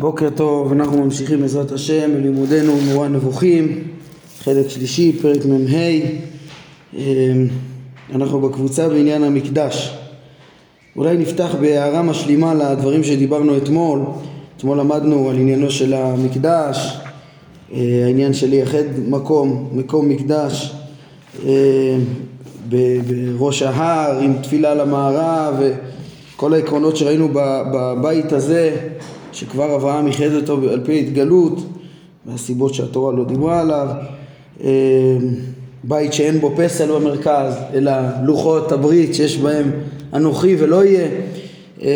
בוקר טוב, אנחנו ממשיכים בעזרת השם בלימודנו מורה נבוכים, חלק שלישי, פרק מ"ה. אמ, אנחנו בקבוצה בעניין המקדש. אולי נפתח בהערה משלימה לדברים שדיברנו אתמול. אתמול למדנו על עניינו של המקדש, אה, העניין של לייחד מקום, מקום מקדש אה, בראש ההר עם תפילה למערב וכל העקרונות שראינו בבית הזה שכבר אברהם ייחד אותו על פי התגלות והסיבות שהתורה לא דיברה עליו. אה, בית שאין בו פסל במרכז אלא לוחות הברית שיש בהם אנוכי ולא יהיה. אה,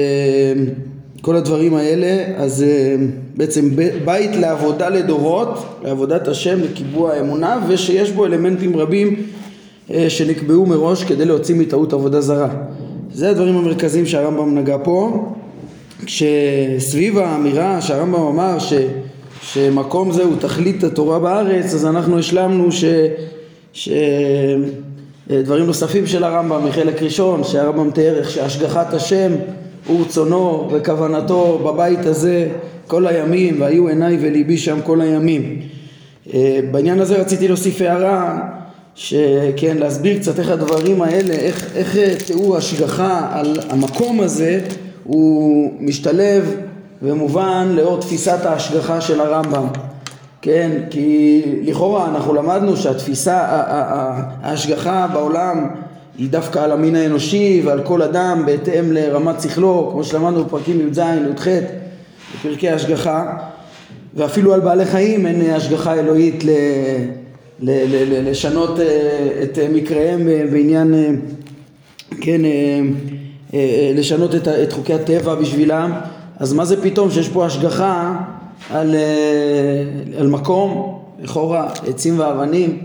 כל הדברים האלה אז אה, בעצם בית לעבודה לדורות לעבודת השם לקיבוע האמונה ושיש בו אלמנטים רבים שנקבעו מראש כדי להוציא מטעות עבודה זרה. זה הדברים המרכזיים שהרמב"ם נגע פה כשסביב האמירה שהרמב"ם אמר ש, שמקום זה הוא תכלית התורה בארץ אז אנחנו השלמנו שדברים נוספים של הרמב"ם מחלק ראשון שהרמב"ם תיאר איך שהשגחת השם הוא רצונו וכוונתו בבית הזה כל הימים והיו עיניי וליבי שם כל הימים. אה, בעניין הזה רציתי להוסיף הערה שכן להסביר קצת איך הדברים האלה איך, איך תיאור השגחה על המקום הזה הוא משתלב ומובן לאור תפיסת ההשגחה של הרמב"ם. כן, כי לכאורה אנחנו למדנו שהתפיסה, ההשגחה בעולם היא דווקא על המין האנושי ועל כל אדם בהתאם לרמת שכלו, כמו שלמדנו בפרקים י"ז, י"ח, בפרקי השגחה, ואפילו על בעלי חיים אין השגחה אלוהית ל, ל, ל, לשנות אה, את מקריהם בעניין, אה, כן, אה, לשנות את, את חוקי הטבע בשבילם אז מה זה פתאום שיש פה השגחה על, אה, על מקום לכאורה עצים ואבנים?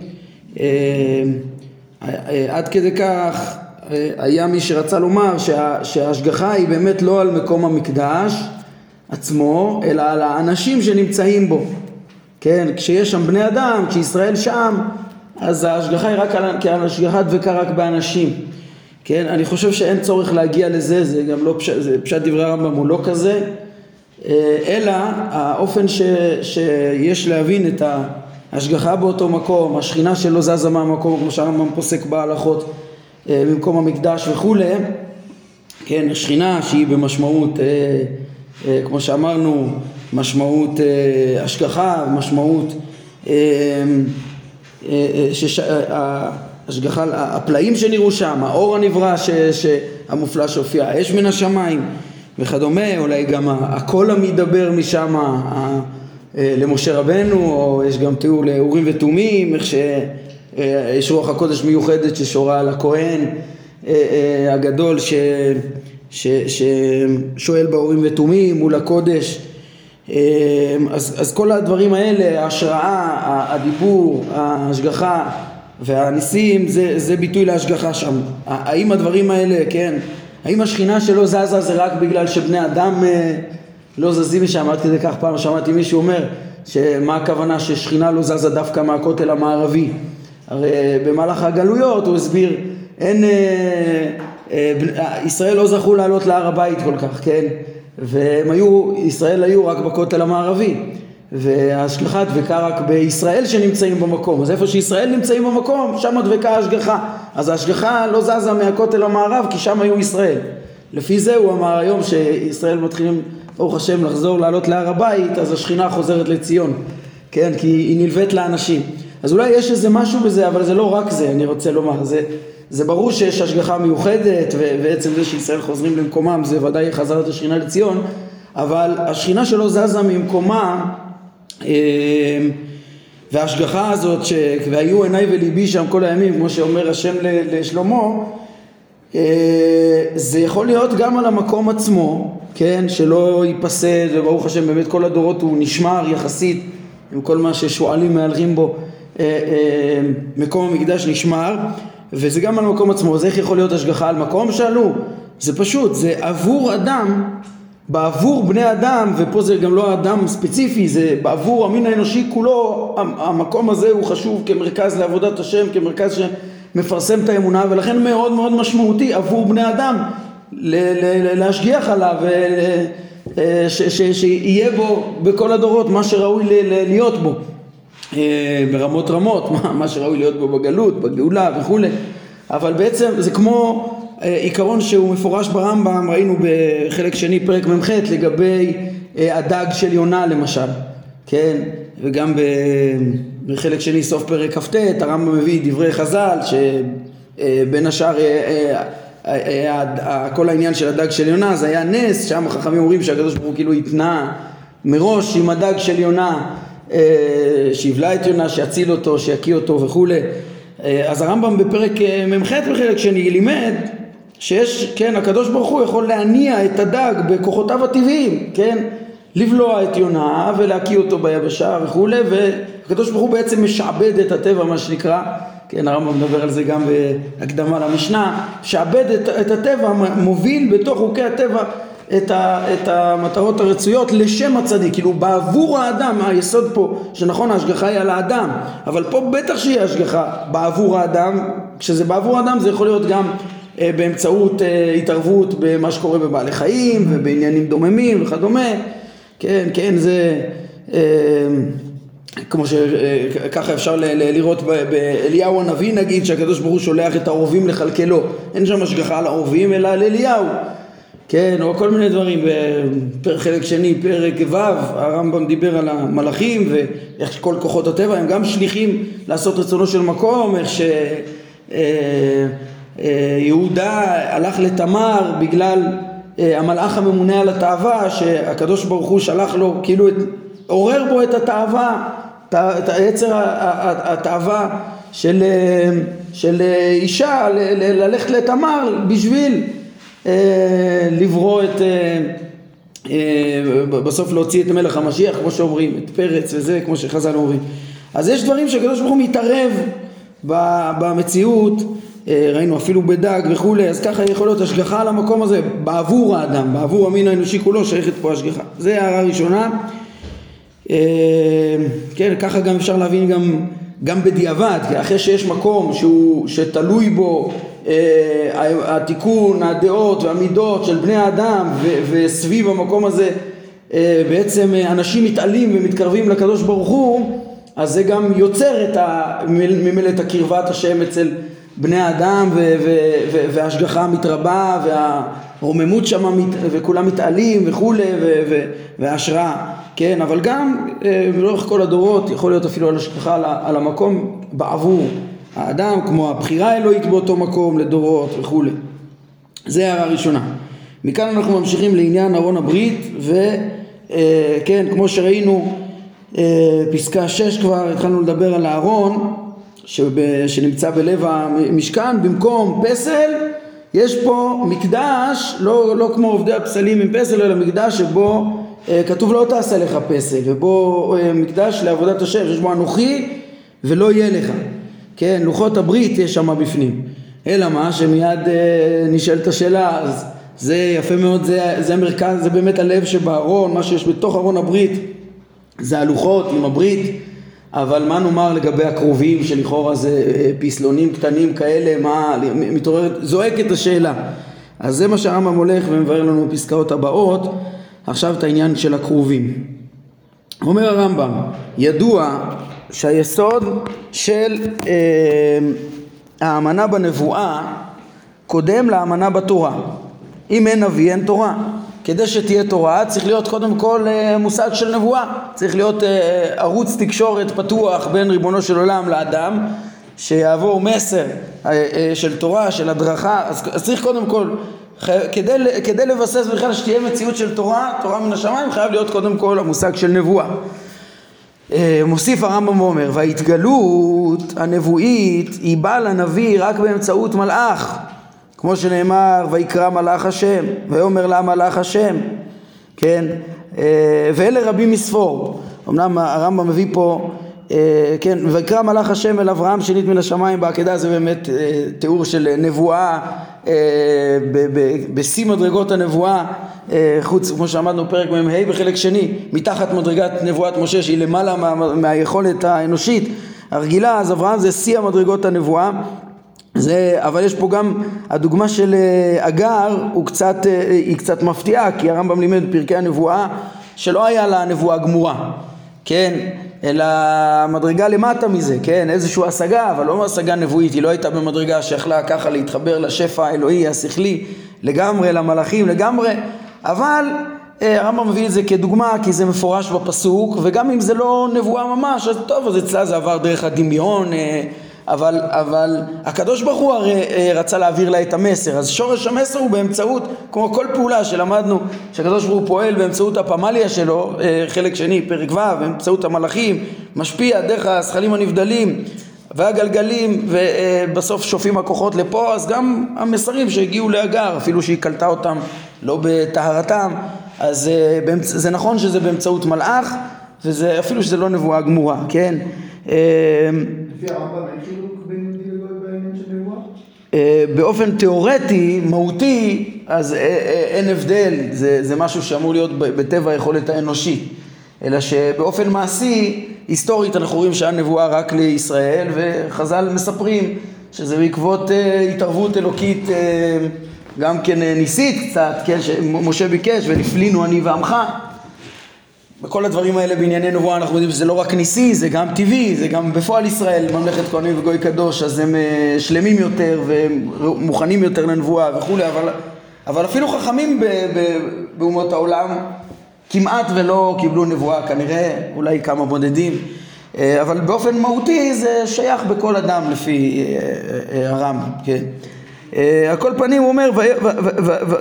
עד כדי כך היה מי שרצה לומר שה, שההשגחה היא באמת לא על מקום המקדש עצמו אלא על האנשים שנמצאים בו. כן כשיש שם בני אדם כשישראל שם אז ההשגחה היא רק על, השגחה דבקה רק באנשים כן, אני חושב שאין צורך להגיע לזה, זה גם לא פשט, פשט דברי הרמב"ם הוא לא כזה, אה, אלא האופן ש, שיש להבין את ההשגחה באותו מקום, השכינה שלא זזה מהמקום, כמו שהרמב"ם פוסק בהלכות אה, במקום המקדש וכולי, כן, השכינה שהיא במשמעות, אה, כמו שאמרנו, משמעות השגחה, משמעות שש... השגחה, הפלאים שנראו שם, האור הנברא המופלא שהופיע, האש מן השמיים וכדומה, אולי גם הקול המדבר משם אה, למשה רבנו, או יש גם תיאור לאורים ותומים, איך שיש רוח הקודש מיוחדת ששורה על הכהן אה, אה, הגדול ש, ש, ששואל באורים ותומים מול הקודש. אז, אז כל הדברים האלה, ההשראה, הדיבור, ההשגחה והניסים זה, זה ביטוי להשגחה שם. האם הדברים האלה, כן, האם השכינה שלא זזה זה רק בגלל שבני אדם אה, לא זזים משם? עד כדי כך פעם שמעתי מישהו אומר, שמה הכוונה ששכינה לא זזה דווקא מהכותל המערבי? הרי אה, במהלך הגלויות הוא הסביר, אין, אה, אה, אה, ישראל לא זכו לעלות להר הבית כל כך, כן? והם היו, ישראל היו רק בכותל המערבי. וההשגחה דבקה רק בישראל שנמצאים במקום. אז איפה שישראל נמצאים במקום שם דבקה ההשגחה. אז ההשגחה לא זזה מהכותל המערב כי שם היו ישראל. לפי זה הוא אמר היום שישראל מתחילים ברוך השם לחזור לעלות להר הבית אז השכינה חוזרת לציון. כן? כי היא נלווית לאנשים. אז אולי יש איזה משהו בזה אבל זה לא רק זה אני רוצה לומר. זה, זה ברור שיש השגחה מיוחדת ובעצם זה שישראל חוזרים למקומם זה ודאי חזרת השכינה לציון אבל השכינה שלא זזה ממקומה וההשגחה הזאת, ש... והיו עיניי וליבי שם כל הימים, כמו שאומר השם לשלמה, אה, זה יכול להיות גם על המקום עצמו, כן, שלא ייפסד, וברוך השם באמת כל הדורות הוא נשמר יחסית עם כל מה ששועלים מהלכים בו, אה, אה, מקום המקדש נשמר, וזה גם על המקום עצמו, אז איך יכול להיות השגחה על מקום? שאלו, זה פשוט, זה עבור אדם בעבור בני אדם, ופה זה גם לא אדם ספציפי, זה בעבור המין האנושי כולו, המקום הזה הוא חשוב כמרכז לעבודת השם, כמרכז שמפרסם את האמונה, ולכן מאוד מאוד משמעותי עבור בני אדם להשגיח עליו שיהיה בו בכל הדורות מה שראוי להיות בו. ברמות רמות, מה שראוי להיות בו בגלות, בגאולה וכולי אבל בעצם זה כמו עיקרון שהוא מפורש ברמב"ם, ראינו בחלק שני פרק מ"ח לגבי הדג של יונה למשל, כן, וגם בחלק שני סוף פרק כ"ט הרמב"ם מביא דברי חז"ל שבין השאר כל העניין של הדג של יונה זה היה נס, שם החכמים אומרים שהקדוש ברוך הוא כאילו התנה מראש עם הדג של יונה שיבלע את יונה, שיציל אותו, שיקיא אותו וכולי אז הרמב"ם בפרק מ"ח בחלק שני לימד שיש, כן, הקדוש ברוך הוא יכול להניע את הדג בכוחותיו הטבעיים, כן, לבלוע את יונה ולהקיא אותו ביבשה וכולי, והקדוש ברוך הוא בעצם משעבד את הטבע מה שנקרא, כן, הרמב"ם מדבר על זה גם בהקדמה למשנה, משעבד את, את הטבע, מוביל בתוך חוקי הטבע את, ה, את המטרות הרצויות לשם הצדיק, כאילו בעבור האדם, היסוד פה, שנכון ההשגחה היא על האדם, אבל פה בטח שהיא השגחה בעבור האדם, כשזה בעבור האדם זה יכול להיות גם אה, באמצעות אה, התערבות במה שקורה בבעלי חיים ובעניינים דוממים וכדומה, כן, כן, זה אה, כמו שככה אפשר לראות באליהו הנביא נגיד שהקדוש ברוך הוא שולח את העורבים לכלכלו, אין שם השגחה על העורבים אלא על אליהו, כן, או כל מיני דברים, בחלק שני, פרק ו', הרמב"ם דיבר על המלאכים ואיך כל כוחות הטבע הם גם שליחים לעשות רצונו של מקום, איך ש... אה, יהודה הלך לתמר בגלל אה, המלאך הממונה על התאווה שהקדוש ברוך הוא שלח לו כאילו את, עורר בו את התאווה את היצר התאווה של, אה, של אישה ללכת לתמר בשביל לברוא את בסוף להוציא את מלך המשיח כמו שאומרים את פרץ וזה כמו שחז"ל אומרים. אז יש דברים שהקדוש ברוך הוא מתערב במציאות אה, ראינו אפילו בדג וכולי, אז ככה יכול להיות השגחה על המקום הזה בעבור האדם, בעבור המין האנושי כולו שייכת פה השגחה. זה הערה ראשונה. אה, כן, ככה גם אפשר להבין גם, גם בדיעבד, כי אחרי שיש מקום שהוא, שתלוי בו אה, התיקון, הדעות והמידות של בני האדם ו, וסביב המקום הזה בעצם אנשים מתעלים ומתקרבים לקדוש ברוך הוא, אז זה גם יוצר את ממילא את הקרבת השם אצל בני האדם וההשגחה מתרבה והרוממות שם מת, וכולם מתעלים וכולי וההשראה, כן, אבל גם אה, לאורך כל הדורות יכול להיות אפילו על השגחה על, על המקום בעבור האדם, כמו הבחירה האלוהית באותו מקום לדורות וכולי. זה הערה ראשונה. מכאן אנחנו ממשיכים לעניין ארון הברית וכן, אה, כמו שראינו אה, פסקה 6 כבר התחלנו לדבר על הארון שנמצא בלב המשכן, במקום פסל יש פה מקדש, לא, לא כמו עובדי הפסלים עם פסל, אלא מקדש שבו אה, כתוב לא תעשה לך פסל, ובו אה, מקדש לעבודת השם, שיש בו אנוכי ולא יהיה לך, כן, לוחות הברית יש שם בפנים, אלא מה, שמיד אה, נשאלת השאלה, אז זה יפה מאוד, זה, זה מרכז, זה באמת הלב שבארון, מה שיש בתוך ארון הברית זה הלוחות עם הברית אבל מה נאמר לגבי הקרובים שלכאורה זה אה, פסלונים קטנים כאלה, מה מתעוררת, זועקת השאלה. אז זה מה שהרמב"ם הולך ומבאר לנו בפסקאות הבאות, עכשיו את העניין של הקרובים. אומר הרמב"ם, ידוע שהיסוד של אה, האמנה בנבואה קודם לאמנה בתורה. אם אין נביא אין תורה. כדי שתהיה תורה צריך להיות קודם כל אה, מושג של נבואה, צריך להיות אה, ערוץ תקשורת פתוח בין ריבונו של עולם לאדם שיעבור מסר אה, של תורה, של הדרכה, אז, צריך קודם כל, כדי, כדי לבסס בכלל שתהיה מציאות של תורה, תורה מן השמיים, חייב להיות קודם כל המושג של נבואה. מוסיף הרמב"ם ואומר, וההתגלות הנבואית היא באה לנביא רק באמצעות מלאך כמו שנאמר, ויקרא מלאך השם, ויאמר לה מלאך השם, כן? אה, ואלה רבים מספור. אמנם הרמב"ם מביא פה, אה, כן, ויקרא מלאך השם אל אברהם שנית מן השמיים בעקדה זה באמת אה, תיאור של נבואה בשיא מדרגות הנבואה חוץ כמו שאמרנו פרק מ"ה בחלק שני מתחת מדרגת נבואת משה שהיא למעלה מה, מהיכולת האנושית הרגילה אז אברהם זה שיא המדרגות הנבואה זה, אבל יש פה גם, הדוגמה של אגר הוא קצת, היא קצת מפתיעה, כי הרמב"ם לימד בפרקי הנבואה שלא היה לה נבואה גמורה, כן? אלא מדרגה למטה מזה, כן? איזושהי השגה, אבל לא השגה נבואית, היא לא הייתה במדרגה שיכלה ככה להתחבר לשפע האלוהי, השכלי, לגמרי, למלאכים, לגמרי, אבל אה, הרמב"ם מביא את זה כדוגמה כי זה מפורש בפסוק וגם אם זה לא נבואה ממש אז טוב אז אצלה זה עבר דרך הדמיון אה, אבל, אבל הקדוש ברוך הוא הרי אה, רצה להעביר לה את המסר אז שורש המסר הוא באמצעות כמו כל פעולה שלמדנו שהקדוש ברוך הוא פועל באמצעות הפמליה שלו חלק שני פרק ו' באמצעות המלאכים משפיע דרך הזכלים הנבדלים והגלגלים ובסוף שופעים הכוחות לפה אז גם המסרים שהגיעו להגר אפילו שהיא קלטה אותם לא בטהרתם אז אה, זה נכון שזה באמצעות מלאך וזה אפילו שזה לא נבואה גמורה, כן? אה, לפי הרמב"ם אין חילוק בין יהודי לגוי בעניין של נבואה? אה, באופן תיאורטי, מהותי, אז אין הבדל, זה, זה משהו שאמור להיות בטבע היכולת האנושית אלא שבאופן מעשי, היסטורית אנחנו רואים שהיה נבואה רק לישראל וחז"ל מספרים שזה בעקבות התערבות אלוקית גם כן אה, ניסית קצת, כן, שמשה ביקש, ונפלינו אני ועמך. וכל הדברים האלה בענייני נבואה אנחנו יודעים שזה לא רק ניסי, זה גם טבעי, זה גם בפועל ישראל, ממלכת כהנים וגוי קדוש, אז הם אה, שלמים יותר ומוכנים יותר לנבואה וכולי, אבל, אבל אפילו חכמים ב, ב, באומות העולם כמעט ולא קיבלו נבואה, כנראה אולי כמה בודדים, אה, אבל באופן מהותי זה שייך בכל אדם לפי הרמב"ם, כן. אה, על כל פנים הוא אומר,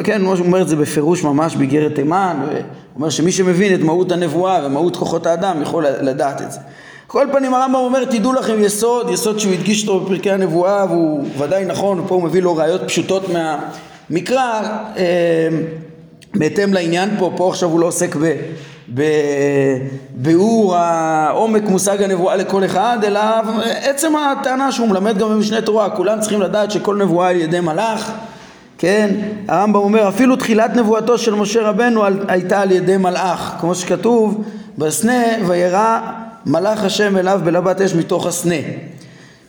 כן, הוא אומר את זה בפירוש ממש באיגרת תימן, הוא אומר שמי שמבין את מהות הנבואה ומהות כוחות האדם יכול לדעת את זה. כל פנים הרמב"ם אומר תדעו לכם יסוד, יסוד שהוא הדגיש אותו בפרקי הנבואה והוא ודאי נכון, ופה הוא מביא לו ראיות פשוטות מהמקרא אה, בהתאם לעניין פה, פה עכשיו הוא לא עוסק. בביאור העומק מושג הנבואה לכל אחד, אלא עצם הטענה שהוא מלמד גם במשנה תורה, כולם צריכים לדעת שכל נבואה על ידי מלאך, כן? הרמב"ם אומר אפילו תחילת נבואתו של משה רבנו הייתה על ידי מלאך, כמו שכתוב בסנה וירא מלאך השם אליו בלבת אש מתוך הסנה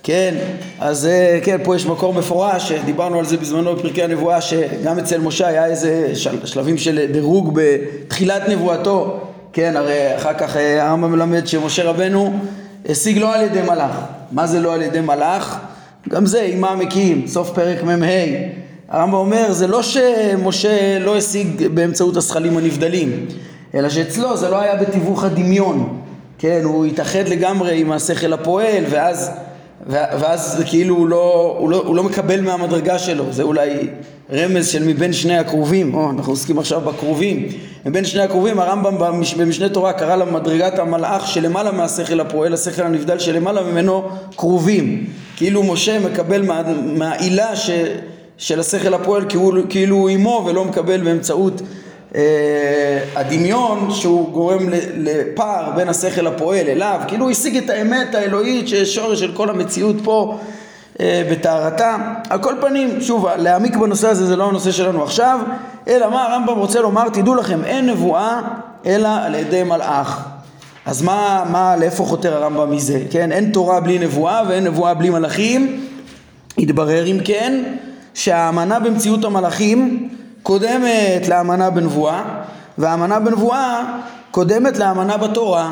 כן, אז אה, כן, פה יש מקור מפורש, דיברנו על זה בזמנו בפרקי הנבואה, שגם אצל משה היה איזה של, שלבים של דירוג בתחילת נבואתו, כן, הרי אחר כך אה, הרמב"ם מלמד שמשה רבנו השיג לא על ידי מלאך. מה זה לא על ידי מלאך? גם זה עם מעמיקים, סוף פרק מ"ה. הרמב"ם אומר, זה לא שמשה לא השיג באמצעות הזכלים הנבדלים, אלא שאצלו זה לא היה בתיווך הדמיון, כן, הוא התאחד לגמרי עם השכל הפועל, ואז ואז זה כאילו הוא לא, הוא, לא, הוא לא מקבל מהמדרגה שלו, זה אולי רמז של מבין שני הקרובים, או אנחנו עוסקים עכשיו בקרובים, מבין שני הקרובים הרמב"ם במש, במשנה תורה קרא למדרגת המלאך שלמעלה מהשכל הפועל, השכל הנבדל שלמעלה ממנו קרובים, כאילו משה מקבל מה, מהעילה ש, של השכל הפועל כאילו, כאילו הוא עמו ולא מקבל באמצעות הדמיון שהוא גורם לפער בין השכל הפועל אליו, כאילו הוא השיג את האמת האלוהית שיש שורש של כל המציאות פה אה, בטהרתה. על כל פנים, שוב, להעמיק בנושא הזה זה לא הנושא שלנו עכשיו, אלא מה הרמב"ם רוצה לומר, תדעו לכם, אין נבואה אלא על ידי מלאך. אז מה, מה, לאיפה חותר הרמב"ם מזה? כן, אין תורה בלי נבואה ואין נבואה בלי מלאכים. התברר אם כן, שהאמנה במציאות המלאכים קודמת לאמנה בנבואה, והאמנה בנבואה קודמת לאמנה בתורה.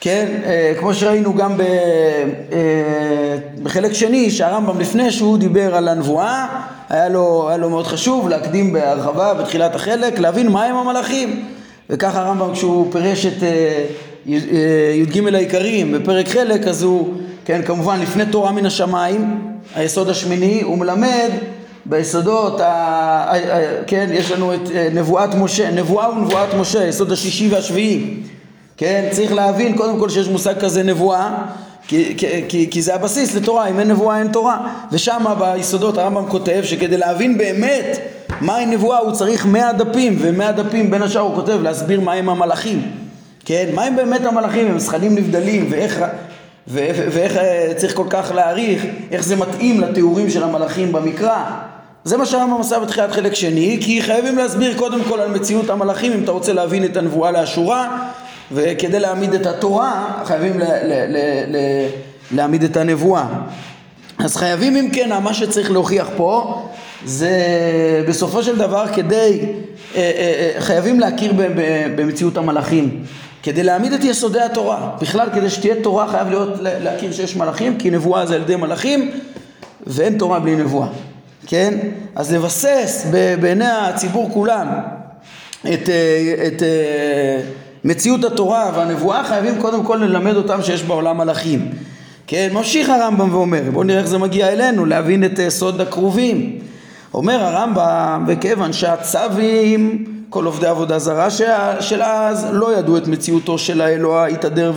כן, אה, כמו שראינו גם ב, אה, בחלק שני, שהרמב"ם לפני שהוא דיבר על הנבואה, היה לו, היה לו מאוד חשוב להקדים בהרחבה בתחילת החלק, להבין מהם המלאכים. וככה הרמב"ם כשהוא פירש את אה, י"ג העיקרים בפרק חלק, אז הוא, כן, כמובן לפני תורה מן השמיים, היסוד השמיני, הוא מלמד ביסודות, ה... כן, יש לנו את אה, נבואת משה, נבואה ונבואת משה, היסוד השישי והשביעי, כן, צריך להבין קודם כל שיש מושג כזה נבואה, כי, כי, כי זה הבסיס לתורה, אם אין נבואה אין תורה, ושם ביסודות הרמב"ם כותב שכדי להבין באמת מהי נבואה הוא צריך מאה דפים, ומאה דפים בין השאר הוא כותב להסביר מהם המלאכים, כן, מהם באמת המלאכים, הם זכלים נבדלים, ואיך ואיך, ואיך אה, צריך כל כך להעריך, איך זה מתאים לתיאורים של המלאכים במקרא. זה מה שהרמב"ם עשה בתחילת חלק שני, כי חייבים להסביר קודם כל על מציאות המלאכים אם אתה רוצה להבין את הנבואה לאשורה, וכדי להעמיד את התורה חייבים ל- ל- ל- ל- להעמיד את הנבואה. אז חייבים אם כן, מה שצריך להוכיח פה זה בסופו של דבר כדי, אה, אה, אה, חייבים להכיר במציאות המלאכים כדי להעמיד את יסודי התורה. בכלל, כדי שתהיה תורה חייב להיות, להכיר שיש מלאכים, כי נבואה זה על ידי מלאכים ואין תורה בלי נבואה, כן? אז לבסס בעיני הציבור כולם את, את מציאות התורה והנבואה, חייבים קודם כל ללמד אותם שיש בעולם מלאכים. כן, ממשיך הרמב"ם ואומר, בואו נראה איך זה מגיע אלינו, להבין את סוד הקרובים. אומר הרמב"ם, וכיוון שהצווים, כל עובדי עבודה זרה של אז, לא ידעו את מציאותו של האלוה, התהדר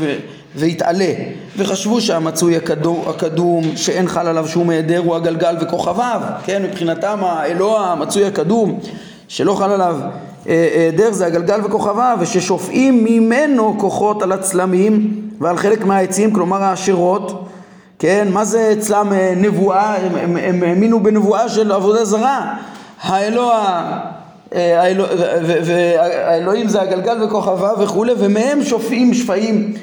והתעלה, וחשבו שהמצוי הקדום, הקדום, שאין חל עליו שום היעדר, הוא הגלגל וכוכביו, כן, מבחינתם האלוה המצוי הקדום, שלא חל עליו היעדר זה הגלגל וכוכביו, וששופעים ממנו כוחות על הצלמים ועל חלק מהעצים, כלומר העשירות, כן, מה זה אצלם אה, נבואה, הם האמינו בנבואה של עבודה זרה, האלוה, אה, והאלוהים זה הגלגל וכוכביו וכולי, ומהם שופעים שפעים אה,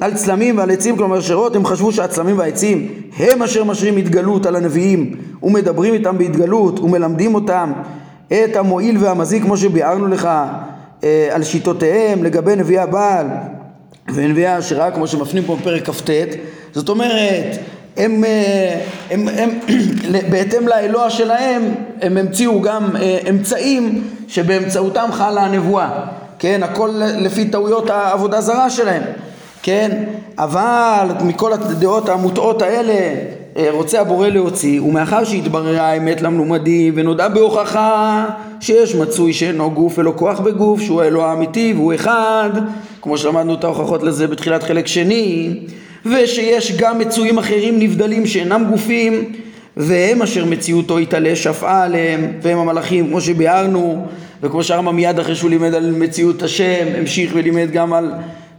על צלמים ועל עצים, כלומר שירות, הם חשבו שהצלמים והעצים הם אשר משרים התגלות על הנביאים ומדברים איתם בהתגלות ומלמדים אותם את המועיל והמזיק כמו שביארנו לך על שיטותיהם לגבי נביאי הבעל ונביאי האשרה כמו שמפנים פה בפרק כ"ט. זאת אומרת הם, אה, הם, הם, הם בהתאם לאלוה שלהם הם המציאו גם אה, אמצעים שבאמצעותם חלה הנבואה כן הכל לפי טעויות העבודה זרה שלהם. כן אבל מכל הדעות המוטעות האלה אה, רוצה הבורא להוציא ומאחר שהתבררה האמת למלומדים ונודע בהוכחה שיש מצוי שאינו גוף ולא כוח בגוף שהוא האלוה האמיתי והוא אחד כמו שלמדנו את ההוכחות לזה בתחילת חלק שני ושיש גם מצויים אחרים נבדלים שאינם גופים והם אשר מציאותו יתעלה שפעה עליהם והם המלאכים כמו שביארנו וכמו שהרמב"ם מיד אחרי שהוא לימד על מציאות השם המשיך ולימד גם על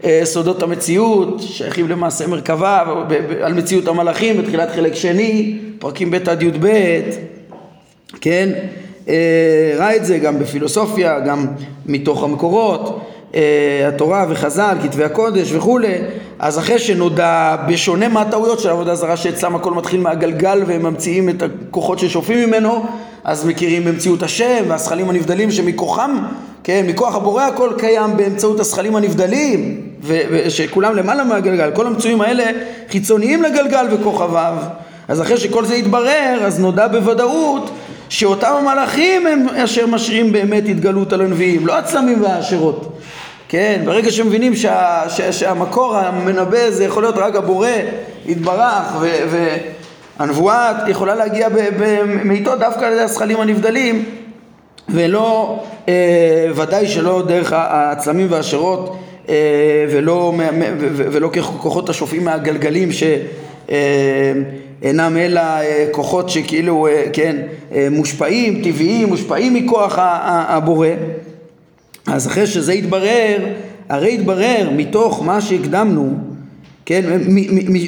אה, סודות המציאות שייכים למעשה מרכבה על מציאות המלאכים בתחילת חלק שני פרקים ב' עד י"ב כן? אה, ראה את זה גם בפילוסופיה גם מתוך המקורות אה, התורה וחז"ל, כתבי הקודש וכולי, אז אחרי שנודע, בשונה מהטעויות של עבודה זרה שאצלם הכל מתחיל מהגלגל והם ממציאים את הכוחות ששופעים ממנו, אז מכירים במציאות השם והזכלים הנבדלים שמכוחם, כן, מכוח הבורא הכל קיים באמצעות הזכלים הנבדלים, ושכולם למעלה מהגלגל, כל המצויים האלה חיצוניים לגלגל וכוכביו. אז אחרי שכל זה התברר, אז נודע בוודאות שאותם המלאכים הם אשר משרים באמת התגלות על הנביאים, לא הצלמים והאשרות. כן, ברגע שמבינים שה, שה, שהמקור המנבא זה יכול להיות רק הבורא יתברך והנבואה יכולה להגיע מאיתו דווקא על ידי הזכלים הנבדלים ולא, אה, ודאי שלא דרך הצלמים והשרות אה, ולא, ולא ככוחות השופעים מהגלגלים ש... אה, אינם אלא אה, כוחות שכאילו, אה, כן, מושפעים, טבעיים, מושפעים מכוח הבורא. אז אחרי שזה יתברר, הרי יתברר מתוך מה שהקדמנו, כן,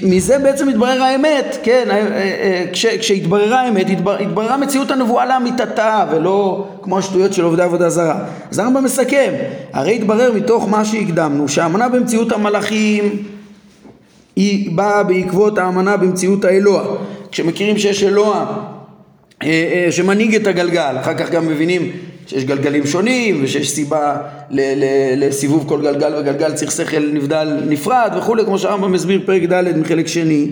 מזה בעצם התברר האמת, כן, אה, אה, אה, כש, כשהתבררה האמת, התבר, התבררה מציאות הנבואה לאמיתתה ולא כמו השטויות של עובדי עבודה זרה. אז הרמב"ם מסכם, הרי התברר מתוך מה שהקדמנו שהאמנה במציאות המלאכים היא באה בעקבות האמנה במציאות האלוה. כשמכירים שיש אלוה שמנהיג את הגלגל, אחר כך גם מבינים שיש גלגלים שונים ושיש סיבה ל- ל- לסיבוב כל גלגל וגלגל צריך שכל נבדל נפרד וכולי כמו שהרמב"ם מסביר פרק ד' מחלק שני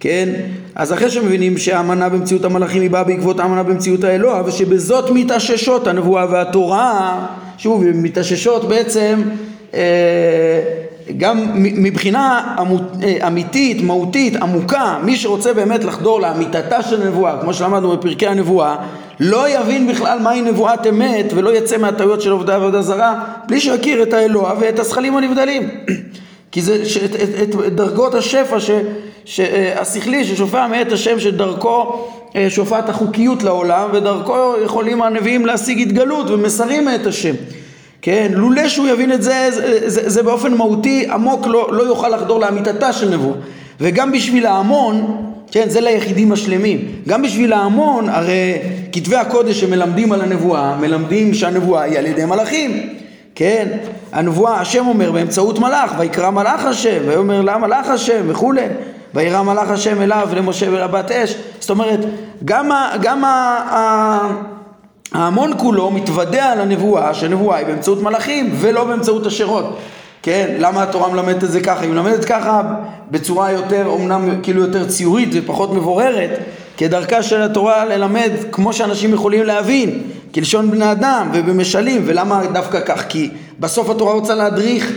כן? אז אחרי שמבינים שהאמנה במציאות המלאכים היא באה בעקבות האמנה במציאות האלוה ושבזאת מתאששות הנבואה והתורה שוב מתאששות בעצם אה, גם מבחינה אה, אמיתית, מהותית, עמוקה, מי שרוצה באמת לחדור לאמיתתה של נבואה, כמו שלמדנו בפרקי הנבואה, לא יבין בכלל מהי נבואת אמת ולא יצא מהטעויות של עובדי עבודה זרה בלי שיכיר את האלוה ואת הזכלים הנבדלים. כי זה ש, את, את, את דרגות השפע ש, ש, השכלי ששופע מאת השם שדרכו אה, שופעת החוקיות לעולם ודרכו יכולים הנביאים להשיג התגלות ומסרים מאת השם. כן, לולא שהוא יבין את זה, זה, זה, זה באופן מהותי עמוק לא, לא יוכל לחדור לאמיתתה של נבואה. וגם בשביל ההמון כן, זה ליחידים השלמים. גם בשביל ההמון, הרי כתבי הקודש שמלמדים על הנבואה, מלמדים שהנבואה היא על ידי מלאכים. כן, הנבואה, השם אומר באמצעות מלאך, ויקרא מלאך השם, ויאמר לה מלאך השם וכולי. וירא מלאך השם אליו למשה ולבת אש, זאת אומרת גם, ה, גם ה, ה, ההמון כולו מתוודע על הנבואה, שהנבואה היא באמצעות מלאכים ולא באמצעות השירות. כן, למה התורה מלמדת את זה ככה? היא מלמדת ככה בצורה יותר, אמנם כאילו יותר ציורית ופחות מבוררת, כדרכה של התורה ללמד כמו שאנשים יכולים להבין, כלשון בני אדם ובמשלים, ולמה דווקא כך? כי בסוף התורה רוצה להדריך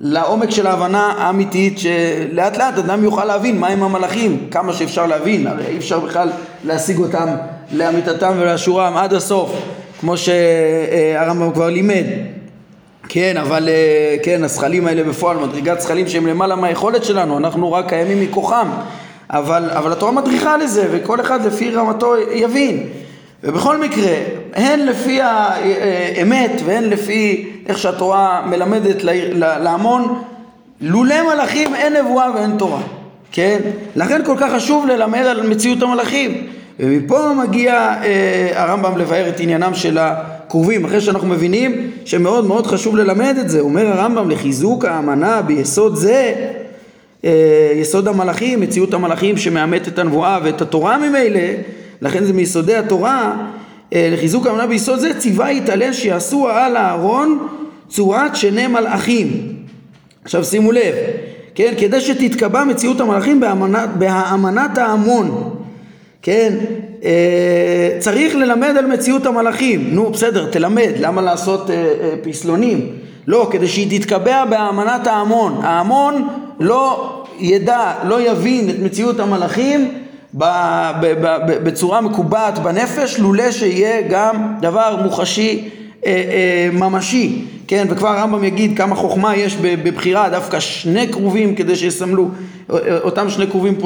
לעומק של ההבנה האמיתית שלאט לאט אדם יוכל להבין מהם המלאכים, כמה שאפשר להבין, הרי אי אפשר בכלל להשיג אותם לאמיתתם ולאשורם עד הסוף, כמו שהרמב"ם כבר לימד. כן, אבל כן, הזכלים האלה בפועל, מדרגת זכלים שהם למעלה מהיכולת שלנו, אנחנו רק קיימים מכוחם, אבל, אבל התורה מדריכה לזה, וכל אחד לפי רמתו יבין. ובכל מקרה, הן לפי האמת והן לפי איך שהתורה מלמדת להמון, לולא מלאכים אין נבואה ואין תורה, כן? לכן כל כך חשוב ללמד על מציאות המלאכים. ומפה מגיע אה, הרמב"ם לבאר את עניינם של הקרובים, אחרי שאנחנו מבינים שמאוד מאוד חשוב ללמד את זה. אומר הרמב"ם לחיזוק האמנה ביסוד זה, אה, יסוד המלאכים, מציאות המלאכים שמאמת את הנבואה ואת התורה ממילא, לכן זה מיסודי התורה, אה, לחיזוק האמנה ביסוד זה ציווה יתעלה שיעשו על הארון צורת שני מלאכים. עכשיו שימו לב, כן, כדי שתתקבע מציאות המלאכים בהאמנת, בהאמנת ההמון, כן, צריך ללמד על מציאות המלאכים, נו בסדר תלמד, למה לעשות אה, אה, פסלונים? לא, כדי שהיא תתקבע בהאמנת ההמון, ההמון לא ידע, לא יבין את מציאות המלאכים בצורה מקובעת בנפש, לולא שיהיה גם דבר מוחשי אה, אה, ממשי, כן, וכבר הרמב"ם יגיד כמה חוכמה יש בבחירה דווקא שני כרובים כדי שיסמלו, אה, אותם שני כרובים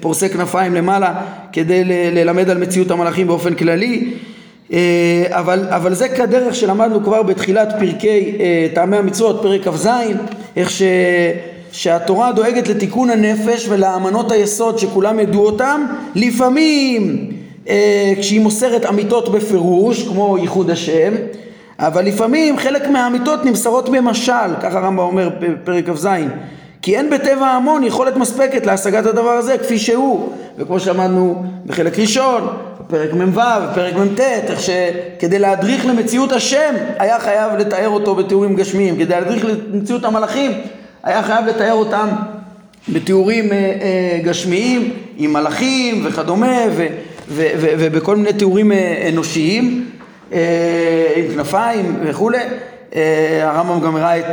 פורסי כנפיים למעלה כדי ללמד על מציאות המלאכים באופן כללי. אבל, אבל זה כדרך שלמדנו כבר בתחילת פרקי טעמי המצוות, פרק כ"ז, איך ש... שהתורה דואגת לתיקון הנפש ולאמנות היסוד שכולם ידעו אותם, לפעמים. אה, כשהיא מוסרת אמיתות בפירוש, כמו ייחוד השם, אבל לפעמים חלק מהאמיתות נמסרות במשל, ככה הרמב"ם אומר בפרק כ"ז, כי אין בטבע ההמון יכולת מספקת להשגת הדבר הזה כפי שהוא, וכמו שאמרנו בחלק ראשון, פרק מ"ו, פרק מ"ט, איך שכדי להדריך למציאות השם היה חייב לתאר אותו בתיאורים גשמיים, כדי להדריך למציאות המלאכים היה חייב לתאר אותם בתיאורים אה, אה, גשמיים, עם מלאכים וכדומה, ו, ובכל מיני תיאורים אה, אנושיים, אה, עם כנפיים וכולי. אה, הרמב"ם גם הראה את,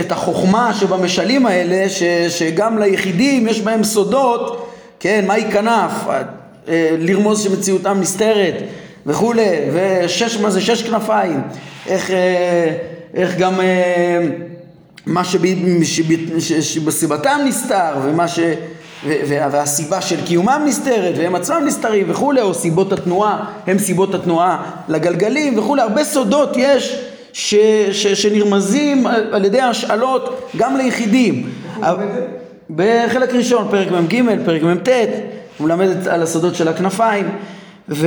את החוכמה שבמשלים האלה, ש, שגם ליחידים יש בהם סודות, כן, מהי כנף, לרמוז שמציאותם נסתרת וכולי, ושש, מה זה שש כנפיים, איך, איך גם... מה שבסיבתם נסתר ומה ש... והסיבה של קיומם נסתרת והם עצמם נסתרים וכולי, או סיבות התנועה הם סיבות התנועה לגלגלים וכולי, הרבה סודות יש ש, ש, שנרמזים על ידי השאלות גם ליחידים. בחלק ראשון, פרק מ"ג, פרק מ"ט, הוא מלמד על הסודות של הכנפיים. ו,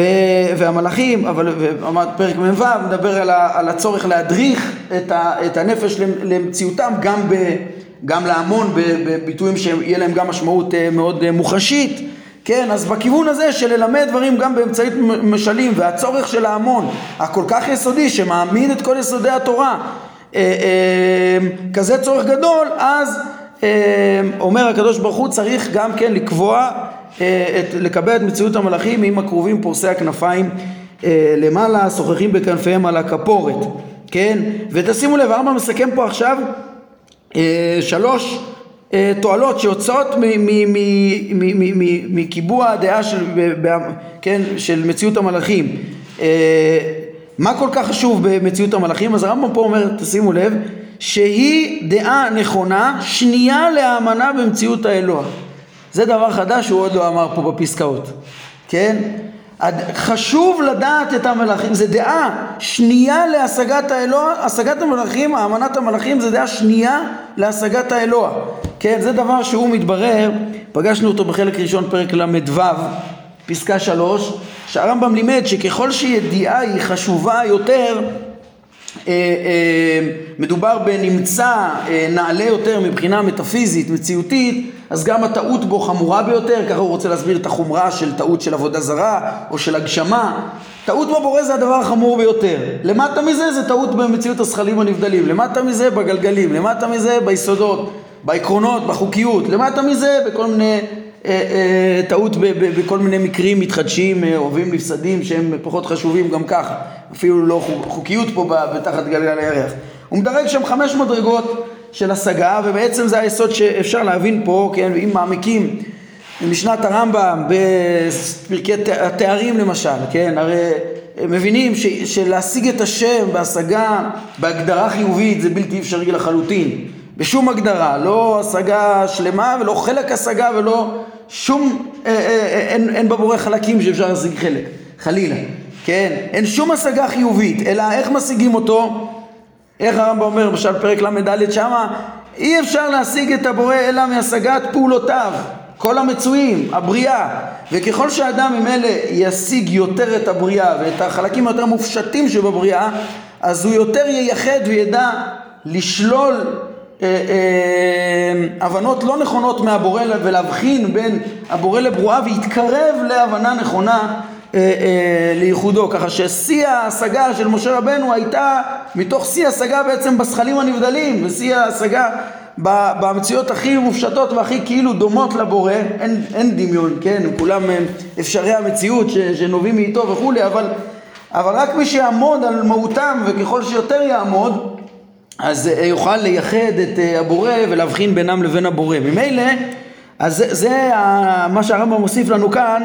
והמלאכים, אבל פרק מ"ו מדבר על, ה, על הצורך להדריך את, ה, את הנפש למציאותם גם, ב, גם להמון בביטויים שיהיה להם גם משמעות אה, מאוד אה, מוחשית, כן, אז בכיוון הזה של ללמד דברים גם באמצעית משלים והצורך של ההמון הכל כך יסודי שמעמיד את כל יסודי התורה אה, כזה צורך גדול, אז אומר הקדוש ברוך הוא צריך גם כן לקבוע את, לקבל את מציאות המלאכים עם הכרובים פורסי הכנפיים למעלה, שוחחים בכנפיהם על הכפורת, כן? ותשימו לב, הרמב"ם מסכם פה עכשיו שלוש תועלות שיוצאות מקיבוע הדעה של, כן, של מציאות המלאכים. מה כל כך חשוב במציאות המלאכים? אז הרמב"ם פה אומר, תשימו לב, שהיא דעה נכונה, שנייה להאמנה במציאות האלוה. זה דבר חדש שהוא עוד לא אמר פה בפסקאות, כן? חשוב לדעת את המלאכים, זה דעה שנייה להשגת האלוה, השגת המלאכים, האמנת המלאכים זה דעה שנייה להשגת האלוה, כן? זה דבר שהוא מתברר, פגשנו אותו בחלק ראשון פרק ל"ו, פסקה שלוש, שהרמב"ם לימד שככל שידיעה היא חשובה יותר, אה, אה, מדובר בנמצא אה, נעלה יותר מבחינה מטאפיזית, מציאותית, אז גם הטעות בו חמורה ביותר, ככה הוא רוצה להסביר את החומרה של טעות של עבודה זרה או של הגשמה. טעות בבורא זה הדבר החמור ביותר. למטה מזה זה טעות במציאות הזכלים הנבדלים, למטה מזה בגלגלים, למטה מזה ביסודות, בעקרונות, בחוקיות, למטה מזה בכל מיני אה, אה, טעות בכל מיני מקרים מתחדשים, אה, אוהבים נפסדים שהם פחות חשובים גם ככה, אפילו לא חוקיות פה בתחת גלגל הירח. הוא מדרג שם חמש מדרגות של השגה, ובעצם זה היסוד שאפשר להבין פה, כן, אם מעמיקים במשנת הרמב"ם, בפרקי התארים למשל, כן, הרי מבינים ש, שלהשיג את השם בהשגה, בהגדרה חיובית, זה בלתי אפשרי לחלוטין. בשום הגדרה, לא השגה שלמה ולא חלק השגה ולא שום, אה, אה, אה, אין, אין בבורא חלקים שאפשר להשיג חלק, חלילה, כן? אין שום השגה חיובית, אלא איך משיגים אותו? איך הרמב"ם אומר, למשל פרק ל"ד שמה, אי אפשר להשיג את הבורא אלא מהשגת פעולותיו, כל המצויים, הבריאה. וככל שאדם ממילא ישיג יותר את הבריאה ואת החלקים היותר מופשטים שבבריאה, אז הוא יותר ייחד וידע לשלול אה, אה, הבנות לא נכונות מהבורא ולהבחין בין הבורא לברואה ויתקרב להבנה נכונה אה, לייחודו, ככה ששיא ההשגה של משה רבנו הייתה מתוך שיא השגה בעצם בשכלים הנבדלים, ושיא ההשגה במציאות הכי מופשטות והכי כאילו דומות לבורא, אין, אין דמיון, כן, כולם אפשרי המציאות ש, שנובעים מאיתו וכולי, אבל, אבל רק מי שיעמוד על מהותם וככל שיותר יעמוד אז אה, יוכל לייחד את אה, הבורא ולהבחין בינם לבין הבורא. ממילא, אז זה, זה מה שהרמב"ם מוסיף לנו כאן,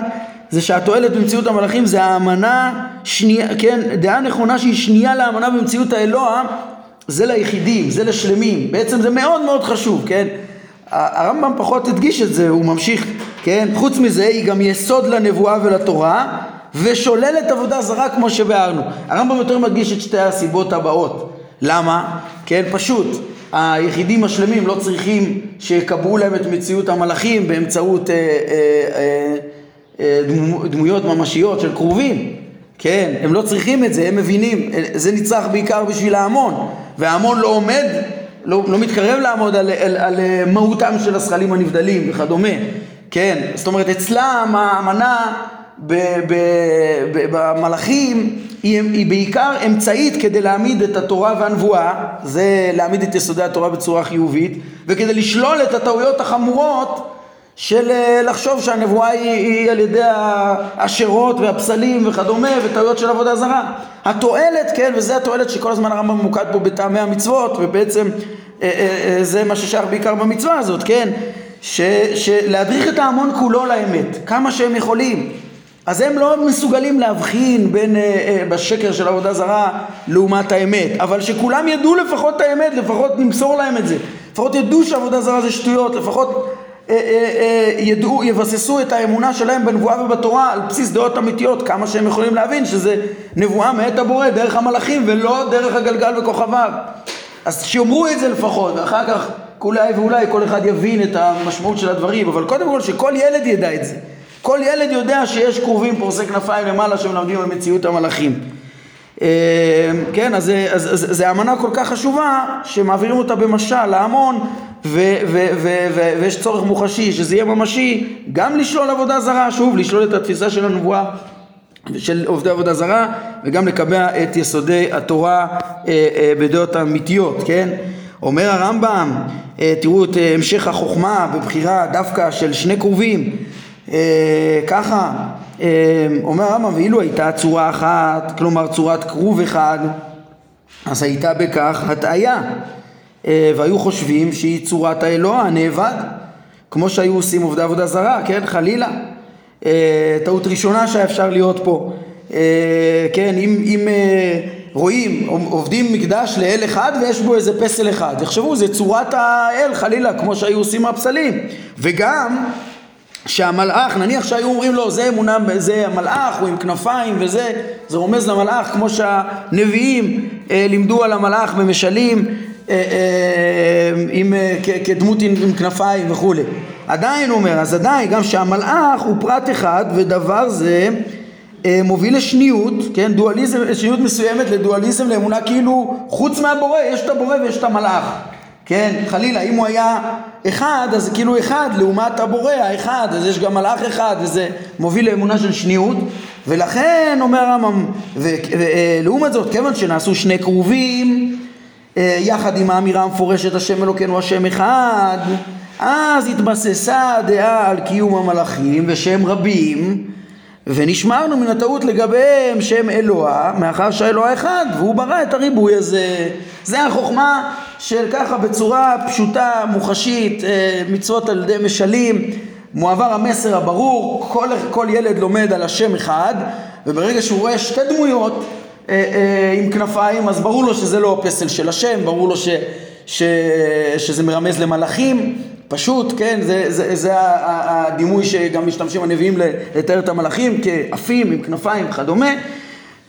זה שהתועלת במציאות המלאכים זה האמנה שנייה, כן, דעה נכונה שהיא שנייה לאמנה במציאות האלוה, זה ליחידים, זה לשלמים. בעצם זה מאוד מאוד חשוב, כן? הרמב"ם פחות הדגיש את זה, הוא ממשיך, כן? חוץ מזה, היא גם יסוד לנבואה ולתורה, ושוללת עבודה זרה כמו שביארנו. הרמב"ם יותר מדגיש את שתי הסיבות הבאות. למה? כן, פשוט. היחידים השלמים לא צריכים שיקבעו להם את מציאות המלאכים באמצעות אה, אה, אה, דמויות ממשיות של קרובים. כן, הם לא צריכים את זה, הם מבינים. זה נצרך בעיקר בשביל ההמון, וההמון לא עומד, לא, לא מתקרב לעמוד על, על, על מהותם של הזכלים הנבדלים וכדומה. כן, זאת אומרת אצלם האמנה במלאכים היא, היא בעיקר אמצעית כדי להעמיד את התורה והנבואה, זה להעמיד את יסודי התורה בצורה חיובית, וכדי לשלול את הטעויות החמורות של אה, לחשוב שהנבואה היא, היא על ידי האשרות והפסלים וכדומה וטעויות של עבודה זרה. התועלת, כן, וזה התועלת שכל הזמן הרמב"ם ממוקד פה בטעמי המצוות, ובעצם אה, אה, זה מה ששייך בעיקר במצווה הזאת, כן, שלהדריך את ההמון כולו לאמת, כמה שהם יכולים. אז הם לא מסוגלים להבחין בין, אה, אה, בשקר של עבודה זרה לעומת האמת, אבל שכולם ידעו לפחות את האמת, לפחות נמסור להם את זה, לפחות ידעו שעבודה זרה זה שטויות, לפחות ידעו, יבססו את האמונה שלהם בנבואה ובתורה על בסיס דעות אמיתיות, כמה שהם יכולים להבין שזה נבואה מאת הבורא דרך המלאכים ולא דרך הגלגל וכוכביו. אז שיאמרו את זה לפחות, ואחר כך אולי ואולי כל אחד יבין את המשמעות של הדברים, אבל קודם כל שכל ילד ידע את זה. כל ילד יודע שיש קרובים פורסי כנפיים למעלה שמלמדים על מציאות המלאכים. אה, כן, אז זו אמנה כל כך חשובה שמעבירים אותה במשל להמון ויש צורך מוחשי שזה יהיה ממשי גם לשלול עבודה זרה, שוב לשלול את התפיסה של הנבואה של עובדי עבודה זרה וגם לקבע את יסודי התורה אה, אה, בדעות אמיתיות, כן? אומר הרמב"ם, תראו את המשך החוכמה בבחירה דווקא של שני קרובים ככה, אה, אומר הרמב"ם, ואילו הייתה צורה אחת, כלומר צורת כרוב אחד, אז הייתה בכך הטעיה, אה, והיו חושבים שהיא צורת האלוה הנאבד, כמו שהיו עושים עובדי עבודה זרה, כן, חלילה. אה, טעות ראשונה שאפשר להיות פה. אה, כן, אם, אם אה, רואים, עובדים מקדש לאל אחד ויש בו איזה פסל אחד, יחשבו זה צורת האל חלילה, כמו שהיו עושים הפסלים. וגם שהמלאך, נניח שהיו אומרים לו זה אמונה, זה המלאך, הוא עם כנפיים וזה, זה רומז למלאך כמו שהנביאים אה, לימדו על המלאך במשלים אה, אה, עם, אה, כ, כדמות עם, עם כנפיים וכולי. עדיין הוא אומר, אז עדיין גם שהמלאך הוא פרט אחד ודבר זה אה, מוביל לשניות, כן, דואליזם, שניות מסוימת לדואליזם, לאמונה כאילו חוץ מהבורא יש את הבורא ויש את המלאך. כן, חלילה, אם הוא היה אחד, אז כאילו אחד לעומת הבורא האחד, אז יש גם מלאך אחד, וזה מוביל לאמונה של שניות, ולכן אומר הרמב"ם, ולעומת זאת, כיוון שנעשו שני כרובים, אה, יחד עם האמירה המפורשת השם אלוקינו השם אחד, אז התבססה הדעה על קיום המלאכים ושהם רבים ונשמרנו מן הטעות לגביהם שהם אלוה מאחר שהאלוה אחד והוא ברא את הריבוי הזה. זה החוכמה של ככה בצורה פשוטה מוחשית אה, מצוות על ידי משלים מועבר המסר הברור כל, כל ילד לומד על השם אחד וברגע שהוא רואה שתי דמויות אה, אה, עם כנפיים אז ברור לו שזה לא פסל של השם ברור לו ש, ש, שזה מרמז למלאכים. פשוט, כן, זה, זה, זה הדימוי שגם משתמשים הנביאים לתאר את המלאכים כעפים עם כנפיים וכדומה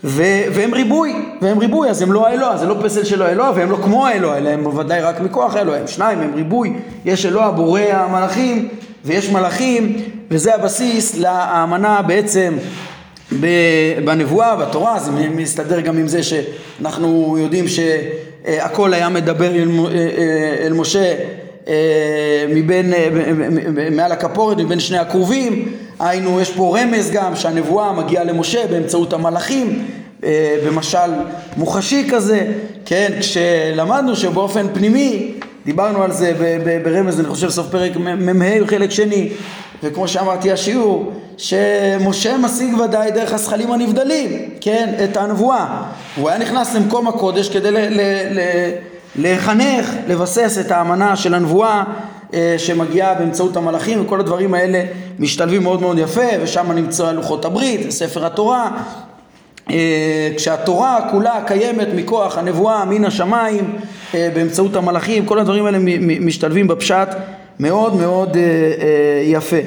ו, והם ריבוי, והם ריבוי, אז הם לא האלוה, זה לא פסל של האלוה והם לא כמו האלוה, אלא הם בוודאי רק מכוח האלוה, הם שניים, הם ריבוי, יש אלוה בורא המלאכים ויש מלאכים וזה הבסיס לאמנה בעצם בנבואה, בתורה, זה מסתדר גם עם זה שאנחנו יודעים שהכל היה מדבר אל, אל משה אה, מבין, אה, מעל הכפורת, מבין שני הכרובים, היינו, יש פה רמז גם שהנבואה מגיעה למשה באמצעות המלאכים, אה, במשל מוחשי כזה, כן, כשלמדנו שבאופן פנימי, דיברנו על זה ברמז, אני חושב סוף פרק מ"ה חלק שני, וכמו שאמרתי השיעור, שמשה משיג ודאי דרך הזכלים הנבדלים, כן, את הנבואה. הוא היה נכנס למקום הקודש כדי ל... ל, ל לחנך, לבסס את האמנה של הנבואה אה, שמגיעה באמצעות המלאכים וכל הדברים האלה משתלבים מאוד מאוד יפה ושם נמצא לוחות הברית, ספר התורה. אה, כשהתורה כולה קיימת מכוח הנבואה מן השמיים אה, באמצעות המלאכים כל הדברים האלה משתלבים בפשט מאוד מאוד יפה.